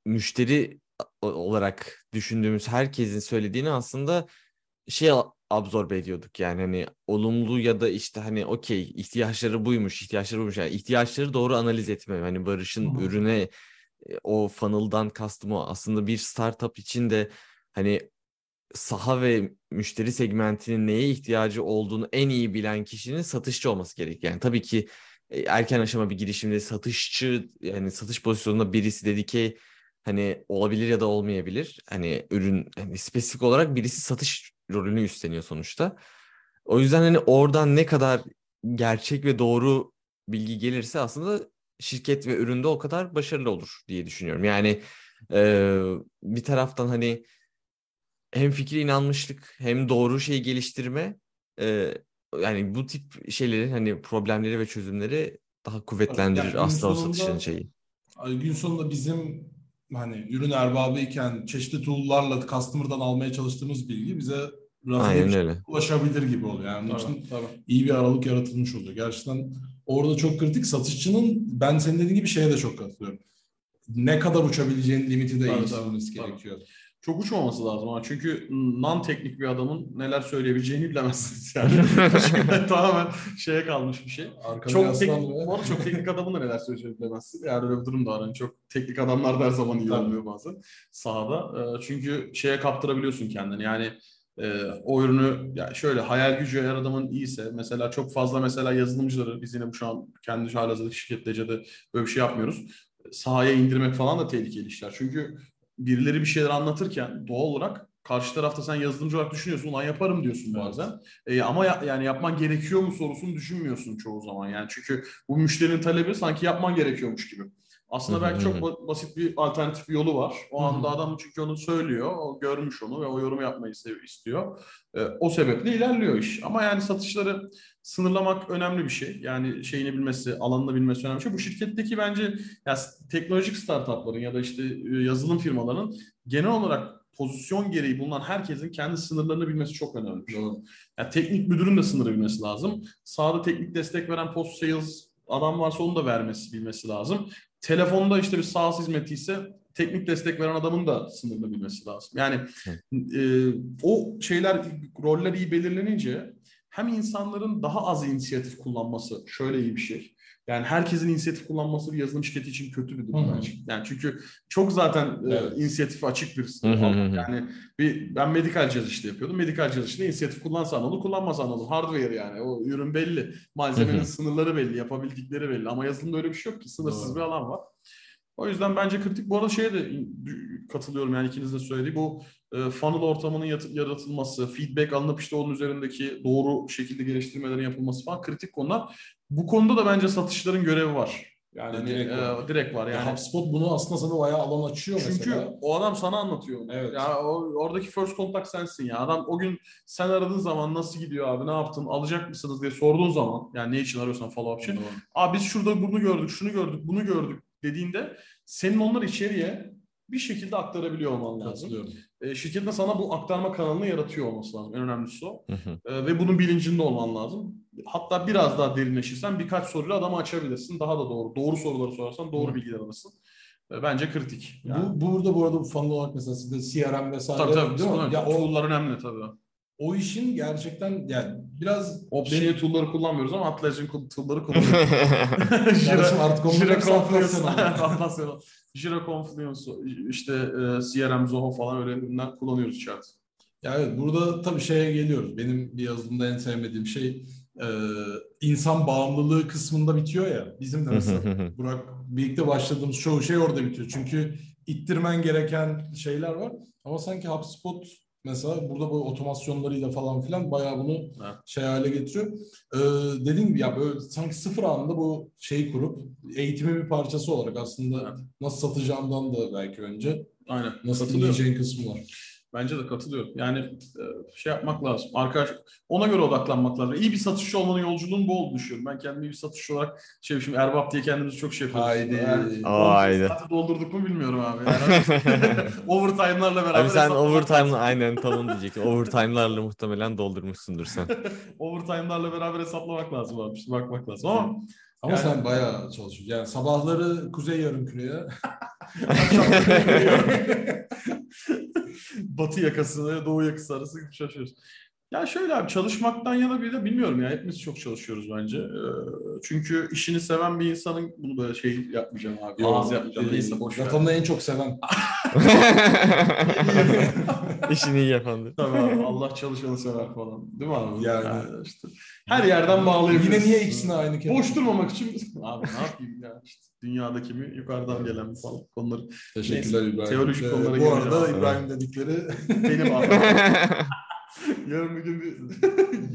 müşteri olarak düşündüğümüz herkesin söylediğini aslında şey absorbe ediyorduk yani hani olumlu ya da işte hani okey ihtiyaçları buymuş ihtiyaçları buymuş yani ihtiyaçları doğru analiz etme hani Barış'ın hı. ürüne e, o funnel'dan kastım o aslında bir startup için de hani saha ve müşteri segmentinin neye ihtiyacı olduğunu en iyi bilen kişinin satışçı olması gerek. Yani tabii ki e, erken aşama bir girişimde satışçı yani satış pozisyonunda birisi dedi ki hani olabilir ya da olmayabilir. Hani ürün hani spesifik olarak birisi satış rolünü üstleniyor sonuçta. O yüzden hani oradan ne kadar gerçek ve doğru bilgi gelirse aslında şirket ve üründe o kadar başarılı olur diye düşünüyorum. Yani e, bir taraftan hani hem fikri inanmışlık hem doğru şeyi geliştirme e, yani bu tip şeyleri hani problemleri ve çözümleri daha kuvvetlendirir Yani aslında o satışın şeyi. Gün sonunda bizim hani ürün erbabıyken çeşitli tool'larla customer'dan almaya çalıştığımız bilgi bize Aynen öyle. ulaşabilir gibi oluyor. Yani Tabii, için tabii. iyi bir aralık yaratılmış oluyor. Gerçekten orada çok kritik. Satışçının ben senin dediğin gibi şeye de çok katılıyorum. Ne kadar uçabileceğinin limiti de Tabii, eğitilmesi tabii, gerekiyor. Çok uçmaması lazım ama çünkü non teknik bir adamın neler söyleyebileceğini bilemezsiniz (laughs) yani. Çünkü tamamen şeye kalmış bir şey. Arkada Çok teknik, bu arada çok teknik adamın da neler söyleyeceğini bilemezsin. Yani öyle bir durum da var. Yani çok teknik adamlar da her zaman iyi Tabii. olmuyor bazen sahada. Ee, Çünkü şeye kaptırabiliyorsun kendini. Yani e, o ürünü ya şöyle hayal gücü eğer adamın iyiyse mesela çok fazla mesela yazılımcıları biz yine bu şu an kendi halihazırdaki şirketlerce de böyle bir şey yapmıyoruz. Sahaya indirmek falan da tehlikeli işler. Çünkü birileri bir şeyler anlatırken doğal olarak karşı tarafta sen yazılımcı olarak düşünüyorsun ulan yaparım diyorsun Evet. bazen. E, ama ya- yani yapman gerekiyor mu sorusunu düşünmüyorsun çoğu zaman. Yani çünkü bu müşterinin talebi sanki yapman gerekiyormuş gibi. Aslında belki çok ba- basit bir alternatif bir yolu var. O anda adam çünkü onu söylüyor, o görmüş onu ve o yorumu yapmayı istiyor. E, o sebeple ilerliyor iş. Ama yani satışları sınırlamak önemli bir şey. Yani şeyini bilmesi, alanını bilmesi önemli bir şey. Bu şirketteki bence ya teknolojik startupların ya da işte e, yazılım firmalarının genel olarak pozisyon gereği bulunan herkesin kendi sınırlarını bilmesi çok önemli. bir şey. Yani teknik müdürün de sınırı bilmesi lazım. Sahada teknik destek veren post sales adam varsa onu da vermesi bilmesi lazım. Telefonda işte bir SaaS hizmeti ise teknik destek veren adamın da sınırını bilmesi lazım. Yani e, o şeyler, roller iyi belirlenince hem insanların daha az inisiyatif kullanması şöyle iyi bir şey. Yani herkesin inisiyatif kullanması bir yazılım şirketi için kötü bir durum bence. Yani çünkü çok zaten e, Evet. inisiyatifi açık bir yani bir ben medikal cihaz işte yapıyordum. Medikal cihaz işte inisiyatif kullansan olur, kullanmasan olur. Hardware yani. O ürün belli. Malzemenin sınırları belli, yapabildikleri belli. Ama yazılımda öyle bir şey yok ki. Sınırsız Doğru. bir alan var. O yüzden bence kritik. Bu arada şeye de katılıyorum yani ikiniz de söylediği bu e, funnel ortamının yaratılması, feedback alınıp işte onun üzerindeki doğru şekilde geliştirmelerin yapılması falan kritik konular. Bu konuda da bence satışların görevi var. Yani hani, Direkt e, var. direkt var. Yani HubSpot bunu aslında sana bayağı alan açıyor çünkü mesela. o adam sana anlatıyor. Evet. Ya o- oradaki first contact sensin ya. Adam o gün sen aradığın zaman nasıl gidiyor abi, ne yaptın, alacak mısınız diye sorduğun zaman yani ne için arıyorsan follow up için. Abi biz şurada bunu gördük, şunu gördük, bunu gördük dediğinde senin onları içeriye bir şekilde aktarabiliyor olman lazım. E, şirketin sana bu aktarma kanalını yaratıyor olması lazım. En önemlisi o. Hı hı. E, ve bunun bilincinde olman lazım. Hatta biraz daha derinleşirsen birkaç soruyla adamı açabilirsin. Daha da doğru. Doğru soruları sorarsan doğru Hı. bilgiler alırsın. E, bence kritik. Yani. Bu burada bu arada bu funnel olarak mesela sizde CRM vesaire Tabii tabii. değil mi? Ya o, önemli tabii. O işin gerçekten yani biraz Opsiyonu tool'ları kullanmıyoruz ama Atlassian tool'ları kullanıyoruz. (laughs) Kardeşim artık oldu. Atlassian. Jira Confluence, (laughs) işte e, CRM, Zoho falan öyle ürünler kullanıyoruz içeride. Ya evet burada tabii şeye geliyoruz. Benim bir yazılımda en sevmediğim şey e, insan bağımlılığı kısmında bitiyor ya. Bizim de mesela Burak birlikte başladığımız çoğu şey orada bitiyor. Çünkü ittirmen gereken şeyler var. Ama sanki HubSpot mesela burada bu otomasyonlarıyla falan filan bayağı bunu Evet. şey hale getiriyor. Ee, dediğim gibi ya böyle sanki sıfır anında bu şeyi kurup eğitimin bir parçası olarak aslında Evet. nasıl satacağımdan da belki önce Aynen. nasıl dinleyeceğin kısmı var. Bence de katılıyorum. Yani e, şey yapmak lazım. Arkadaş ona göre odaklanmak lazım. İyi bir satışçı olmanın yolculuğun bu olduğunu düşünüyorum. Ben kendimi iyi bir satışçı olarak şey şimdi Erbap diye kendimizi çok şey yapıyoruz. Haydi. Yani, Haydi. saati doldurduk mu bilmiyorum abi. Yani, (laughs) overtime'larla beraber Abi sen overtime'la aynen tam onu (laughs) diyecektim. Overtime'larla muhtemelen doldurmuşsundur sen. Overtime'larla beraber hesaplamak lazım abi. İşte bakmak lazım ama Ama Yani- sen bayağı çalışıyorsun. Yani sabahları Kuzey Yarımküre'ye (laughs) (laughs) Batı yakası ve Doğu yakası arası şaşıyoruz. Ya şöyle abi çalışmaktan yana bir de bilmiyorum ya hepimiz çok çalışıyoruz bence. Ee, çünkü işini seven bir insanın bunu da şey yapmayacağım abi. Ağız yapmayacağım. Neyse boş ver. Vatanını en çok seven. (laughs) İşini iyi yapandır. Tabii abi Allah çalışanı sever falan. Değil mi abi? Yani. işte. Her yerden bağlayabiliriz. Yine niye ikisini aynı kere? Boş durmamak için abi ne yapayım ya işte dünyadaki mi yukarıdan gelen mi falan konuları Teşekkürler İbrahim. Teolojik Ee, konulara Bu arada abi. İbrahim dedikleri (laughs) benim (laughs) abi. Yarın bir gün bir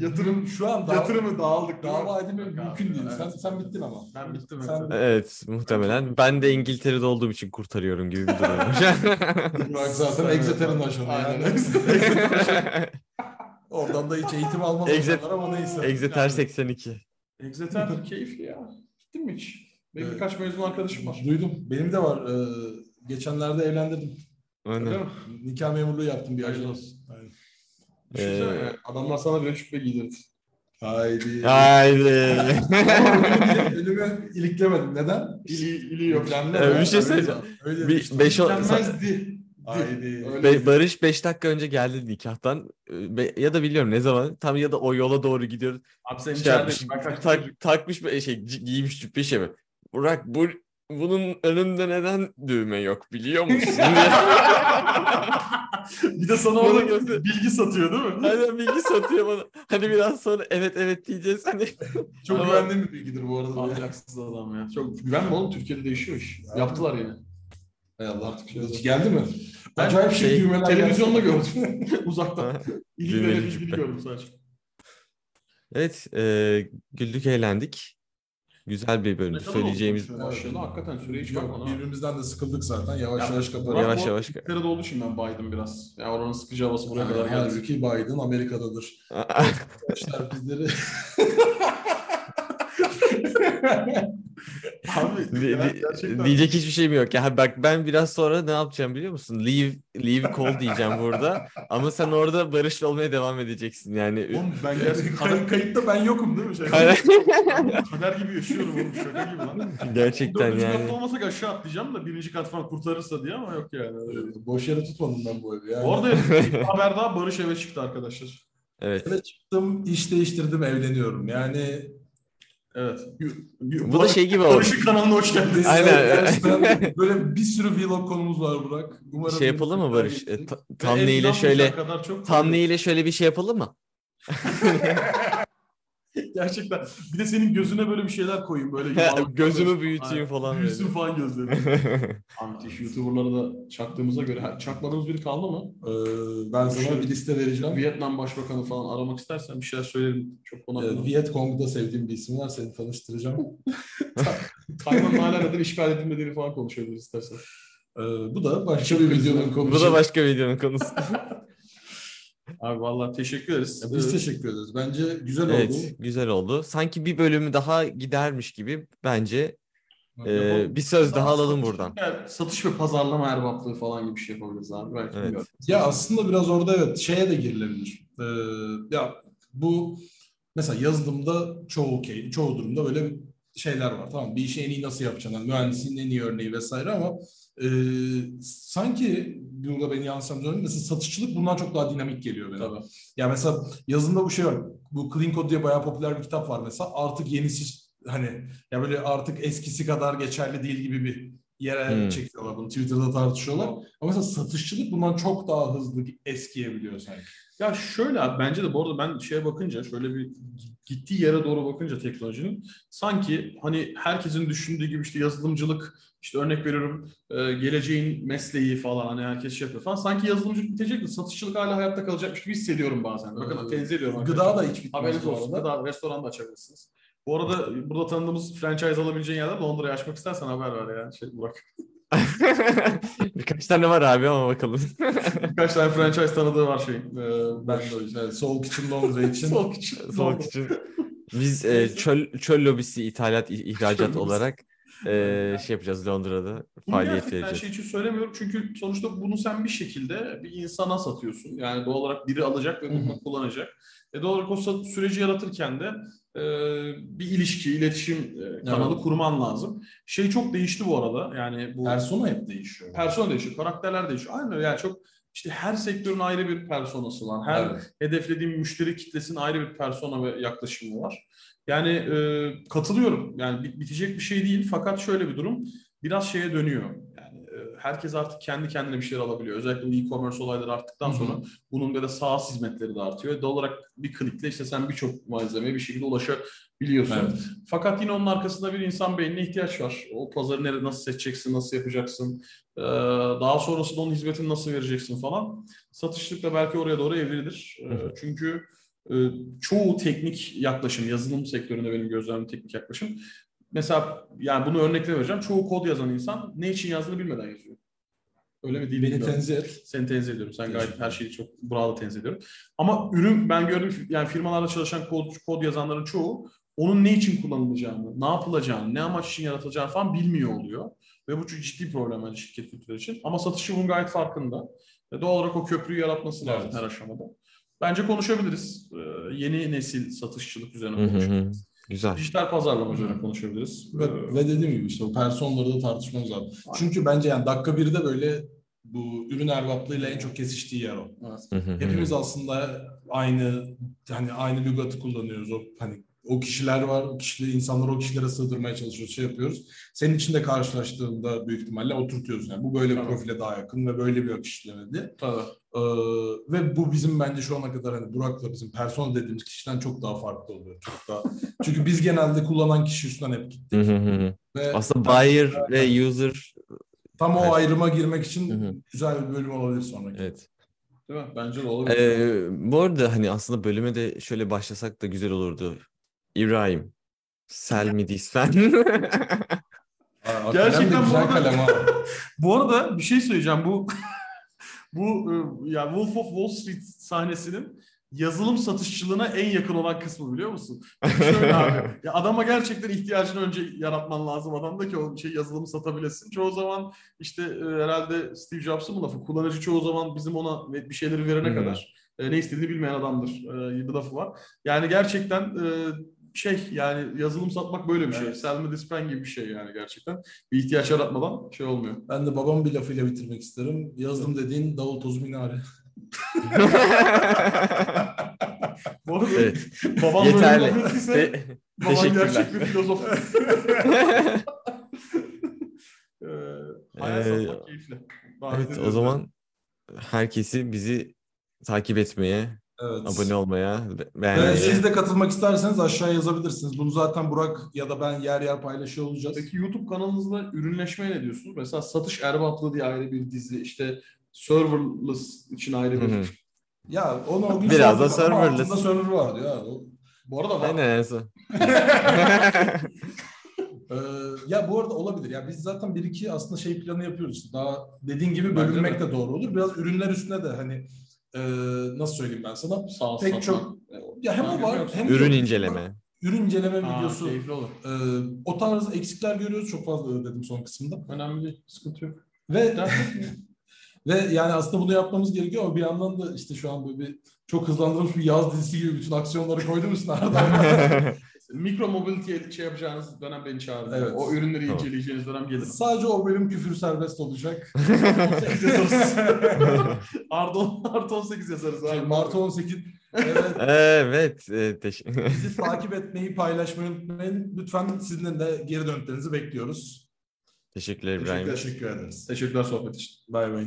(laughs) yatırım Şu an daha, yatırımı dağıldık. dava edilme Yok mümkün abi, değil. evet. Sen, sen bittin ama. Ben bittim. Sen- evet. Evet muhtemelen. Ben de İngiltere'de olduğum için kurtarıyorum gibi bir durum. Burak zaten Exeter'ın aşağı Aynen. yani. Oradan da hiç eğitim almaz Exet- ama neyse. Exeter 82. Exeter keyifli ya. Gittin mi hiç? Benim birkaç mezun arkadaşım var. Duydum. Benim de var. Ee, geçenlerde evlendirdim. Öyle Aynen. mi? Nikah memurluğu yaptım bir Hayırlı ajans. Aynen. Düşünsene Ee, adamlar sana bile şüphe giydirdi. Haydi. Haydi. Ama önümü, önümü iliklemedim. Neden? İli, ili yok. Ee, bir şey söyleyeceğim. Öyle Bir işte. beş o- Denmezdi. Haydi. Öyle Be- Barış 5 dakika önce geldi nikahtan. Ee, Be- ya da biliyorum ne zaman. Tam ya da o yola doğru gidiyoruz. Abi sen Şey içeride yapmış, tak, takmış bir şey gi- giymiş cübbe şey mi? Burak bu bunun önünde neden düğme yok biliyor (laughs) musun? bir de sana orada göster- bilgi satıyor değil mi? Hani bilgi satıyor bana. Hani biraz sonra evet evet diyeceğiz hani. Çok Ama- güvendiğim bir bilgidir bu arada. ya. Ahlaksız adam ya. Çok güvenme oğlum Türkiye'de değişiyor iş. Yaptılar yine. Hay Allah. Artık şey Hiç geldi mi? Ben Acayip şey, şey, düğmeler Televizyonda geldi. gördüm. (laughs) Uzaktan. İlgi gördüm sadece. Evet e, güldük eğlendik. Güzel bir bölüm. Ne kadar Söyleyeceğimiz oldu? Başladı hakikaten süre hiç Yok, bakmadan. birbirimizden de sıkıldık zaten. Yavaş Ya, yavaş kapatalım. Yavaş yavaş- İngiltere'de olduğu için ben baydım biraz. Ya oranın sıkıcı havası buraya kadar geldi. Halbuki Biden Amerika'dadır. (laughs) Arkadaşlar bizleri... (laughs) (laughs) Abi ya gerçekten. diyecek hiçbir şeyim yok. Ya bak ben biraz sonra ne yapacağım biliyor musun? Leave leave call diyeceğim burada. Ama sen orada Barış'la olmaya devam edeceksin yani. Oğlum ben gerçekten Kay- kayıtta ben yokum değil mi? Şey, kader gibi yaşıyorum oğlum şaka gibi lan. Gerçekten Dördüncü yani. katta olmasak aşağı atlayacağım da birinci kat falan kurtarırsa diye ama yok yani. Değil. Boş yere tutmadım ben bu evi. Yani. Bu arada (laughs) haber daha Barış eve çıktı arkadaşlar. Evet. Eve çıktım, iş değiştirdim, evleniyorum. Yani Evet. Bu da şey gibi oldu. Barış'ın kanalına hoş geldiniz. Aynen. Gerçekten (laughs) böyle bir sürü vlog konumuz var Burak. Umarım Şey yapalım mı Barış? E, geçecek. ta- Ve Tanrı ile şöyle kadar çok Tanrı ile şöyle bir şey yapalım mı? (laughs) (laughs) Gerçekten. Bir de senin gözüne böyle bir şeyler koyayım böyle. (laughs) Gözümü büyüteyim falan Büyüsün böyle. falan gözleri. (laughs) Müthiş YouTuber'ları da çaktığımıza göre. Çakmadığımız biri kaldı mı? Ee, ben sana bir liste vereceğim. Vietnam Başbakanı falan aramak istersen bir şeyler söylerim. Çok ona Ee, Viet Cong'da sevdiğim bir isim var. Seni tanıştıracağım. Tayvan'ın hala neden işgal edilmediğini falan konuşabiliriz istersen. Ee, bu da başka bir videonun konusu. Bu da başka videonun konusu. Abi vallahi teşekkür ederiz. Ya Biz teşekkür ederiz. Bence güzel oldu. Evet, güzel oldu. Sanki bir bölümü daha gidermiş gibi bence e, Yapalım. bir söz daha alalım buradan. Satış ve pazarlama erbaplığı falan gibi bir şey yapabiliriz abi. Belki Evet. bilmiyorum. Ya aslında biraz orada evet şeye de girilebilir. Ee, ya bu mesela yazılımda çoğu okey, çoğu durumda böyle şeyler var. Tamam bir işi en iyi nasıl yapacaksın? Yani mühendisliğin en iyi örneği vesaire ama e, sanki burada beni yanlış anlamıyorum. Mesela satışçılık bundan çok daha dinamik geliyor bana. Tabii. Ya mesela yazılımda bu şey var. Bu Clean Code diye bayağı popüler bir kitap var mesela. Artık yenisi hani ya böyle artık eskisi kadar geçerli değil gibi bir yere Hmm. çekiyorlar bunu. Twitter'da tartışıyorlar. Ama mesela satışçılık bundan çok daha hızlı eskiyebiliyor sanki. Ya şöyle abi bence de bu arada ben şeye bakınca şöyle bir gittiği yere doğru bakınca teknolojinin sanki hani herkesin düşündüğü gibi işte yazılımcılık işte örnek veriyorum e, geleceğin mesleği falan hani herkes şey yapıyor falan sanki yazılımcılık bitecek de satışçılık hala hayatta kalacakmış gibi hissediyorum bazen. Bakın Ee, tenzih ediyorum. Gıda arkadaşlar. da hiç bitmez Haberiniz olsun. Gıda restoran da açabilirsiniz. Bu arada burada tanıdığımız franchise alabileceğin yerler Londra'ya açmak istersen haber ver ya. Şey, Burak. (laughs) Birkaç tane var abi ama bakalım. (laughs) Birkaç tane franchise tanıdığı var şeyin. Ee, Ben de o yüzden evet, soğuk (laughs) için Londra için. Soğuk için. Soğuk için. Biz e, çöl, çöl lobisi ithalat ihracat olarak e, şey yapacağız Londra'da Bunu faaliyet gerçekten vereceğiz. şey için söylemiyorum çünkü sonuçta bunu sen bir şekilde bir insana satıyorsun. Yani doğal olarak biri alacak ve bunu kullanacak. E doğal olarak o süreci yaratırken de bir ilişki, iletişim e, kanalı Evet. kurman lazım. Şey çok değişti bu arada. Yani bu Persona hep değişiyor. persona değişiyor, karakterler değişiyor. Aynen öyle. Yani çok işte her sektörün ayrı bir personası var. Her Evet. hedeflediğim müşteri kitlesinin ayrı bir persona ve yaklaşımı var. Yani e, katılıyorum. Yani bit- bitecek bir şey değil. Fakat şöyle bir durum biraz şeye dönüyor. Herkes artık kendi kendine bir şeyler alabiliyor. Özellikle bu e-commerce olayları arttıktan sonra bunun böyle SaaS hizmetleri de artıyor. Doğal olarak bir klikle işte sen birçok malzemeye bir şekilde ulaşabiliyorsun. Evet. Fakat yine onun arkasında bir insan beynine ihtiyaç var. O pazarı nerede nasıl seçeceksin, nasıl yapacaksın, ee, daha sonrasında onun hizmetini nasıl vereceksin falan. Satışlık da belki oraya doğru evrilir. Ee. Çünkü e, çoğu teknik yaklaşım, yazılım sektöründe benim gözlemim teknik yaklaşım. Mesela yani bunu örnekle vereceğim. Çoğu kod yazan insan ne için yazdığını bilmeden yazıyor. Öyle mi değil Beni tenzih et. Seni tenzih ediyorum. Sen gayet her şeyi çok bravo tenzih ediyorum. Ama ürün ben gördüm yani firmalarda çalışan kod, kod yazanların çoğu onun ne için kullanılacağını, ne yapılacağını, ne amaç için yaratılacağını falan bilmiyor oluyor. Ve bu çok ciddi problem bence şirket kültürü için. Ama satışçı bunun gayet farkında. Ve doğal olarak o köprüyü yaratması lazım Evet. her aşamada. Bence konuşabiliriz. Ee, yeni nesil satışçılık üzerine konuşabiliriz. Güzel. Dijital pazarlama üzerine konuşabiliriz. Ve, Ee, ve dediğim gibi işte o personları da tartışmamız lazım. Çünkü bence yani dakika birde böyle bu ürün erbatlığıyla en çok kesiştiği yer o. evet. Hepimiz aslında aynı hani aynı lügatı kullanıyoruz. O hani o kişiler var, o kişileri insanları o kişilere sığdırmaya çalışıyoruz, şey yapıyoruz. Senin içinde karşılaştığında büyük ihtimalle oturtuyoruz yani. Bu böyle bir profile daha yakın ve böyle bir akış işlemedi. Tabii. Ee, ve bu bizim bence şu ana kadar hani Burak'la bizim persona dediğimiz kişiden çok daha farklı oluyor. Çok daha. (laughs) Çünkü biz genelde kullanan kişi üstünden hep gittik. Hı hı hı hı. Ve Aslında buyer ve user tam o Evet. ayrıma girmek için güzel bir bölüm olabilir sonraki. evet. Değil mi? Bence de olabilir. Ee, bu arada hani aslında bölüme de şöyle başlasak da güzel olurdu. İbrahim, this fan. (laughs) Aa, Gerçekten bu arada- kalem ha. (laughs) Bu arada bir şey söyleyeceğim. Bu bu e, ya Wolf of Wall Street sahnesinin yazılım satışçılığına en yakın olan kısmı biliyor musun? Şöyle abi. (laughs) Ya adama gerçekten ihtiyacını önce yaratman lazım adamda ki o şey yazılımı satabilesin. Çoğu zaman işte e, herhalde Steve Jobs'ın mı lafı? Kullanıcı çoğu zaman bizim ona bir şeyleri verene kadar e, ne istediğini bilmeyen adamdır. Bir lafı var. Yani gerçekten şey yani yazılım satmak böyle bir şey. Evet. Sell me this pen gibi bir şey yani gerçekten. Bir ihtiyaç yaratmadan şey olmuyor. Ben de babam bir lafıyla bitirmek isterim. Yazdım dediğin davul tozu minare. (laughs) Bu arada Evet. babam Yeterli. böyle baban teşekkürler. gerçek bir filozof. (laughs) ee, hayal Ee, satmak keyifli. Davet evet o zaman herkesi bizi takip etmeye, Evet. abone olmaya, be- Ve beğenmeye. siz de katılmak isterseniz aşağıya yazabilirsiniz. Bunu zaten Burak ya da ben yer yer paylaşıyor olacağız. Peki YouTube kanalınızda ürünleşmeye ne diyorsunuz? Mesela satış erbaplığı diye ayrı bir dizi, işte serverless için ayrı bir. hı. Ya onu o gün Biraz da serverless. Altında server vardı ya. O- Bu arada var. Enzo. (laughs) Ee, ya bu arada olabilir. Ya biz zaten bir iki aslında şey planı yapıyoruz. Daha dediğin gibi bölünmek de. de doğru olur. Biraz ürünler üstüne de hani e, nasıl söyleyeyim ben sana? Sağ Pek satmak. çok ya hem o var yok. hem Ürün de- inceleme. Ürün inceleme Aa, videosu. keyifli olur. Ee, o tarz eksikler görüyoruz. Çok fazla dedim son kısımda. Önemli değil. Sıkıntı yok. Ve (laughs) ve yani aslında bunu yapmamız gerekiyor ama bir yandan da işte şu an böyle bir çok hızlandırılmış bir yaz dizisi gibi bütün aksiyonları koydum üstüne arada. (laughs) (laughs) Mikro mobility şey yapacağınız dönem beni çağırın. Evet. O ürünleri Tamam. inceleyeceğiniz dönem gelin. Sadece o bölüm küfür serbest olacak. (laughs) (laughs) 18 yazarız. Artı, artı 18 yazarız Şey, abi. Mart 18. Evet. (laughs) Evet, e, teşekkür Bizi takip etmeyi, paylaşmayı unutmayın. Lütfen sizin de geri dönüklerinizi bekliyoruz. Teşekkürler İbrahim. Teşekkür ederiz. Teşekkürler sohbet için. Bay bay.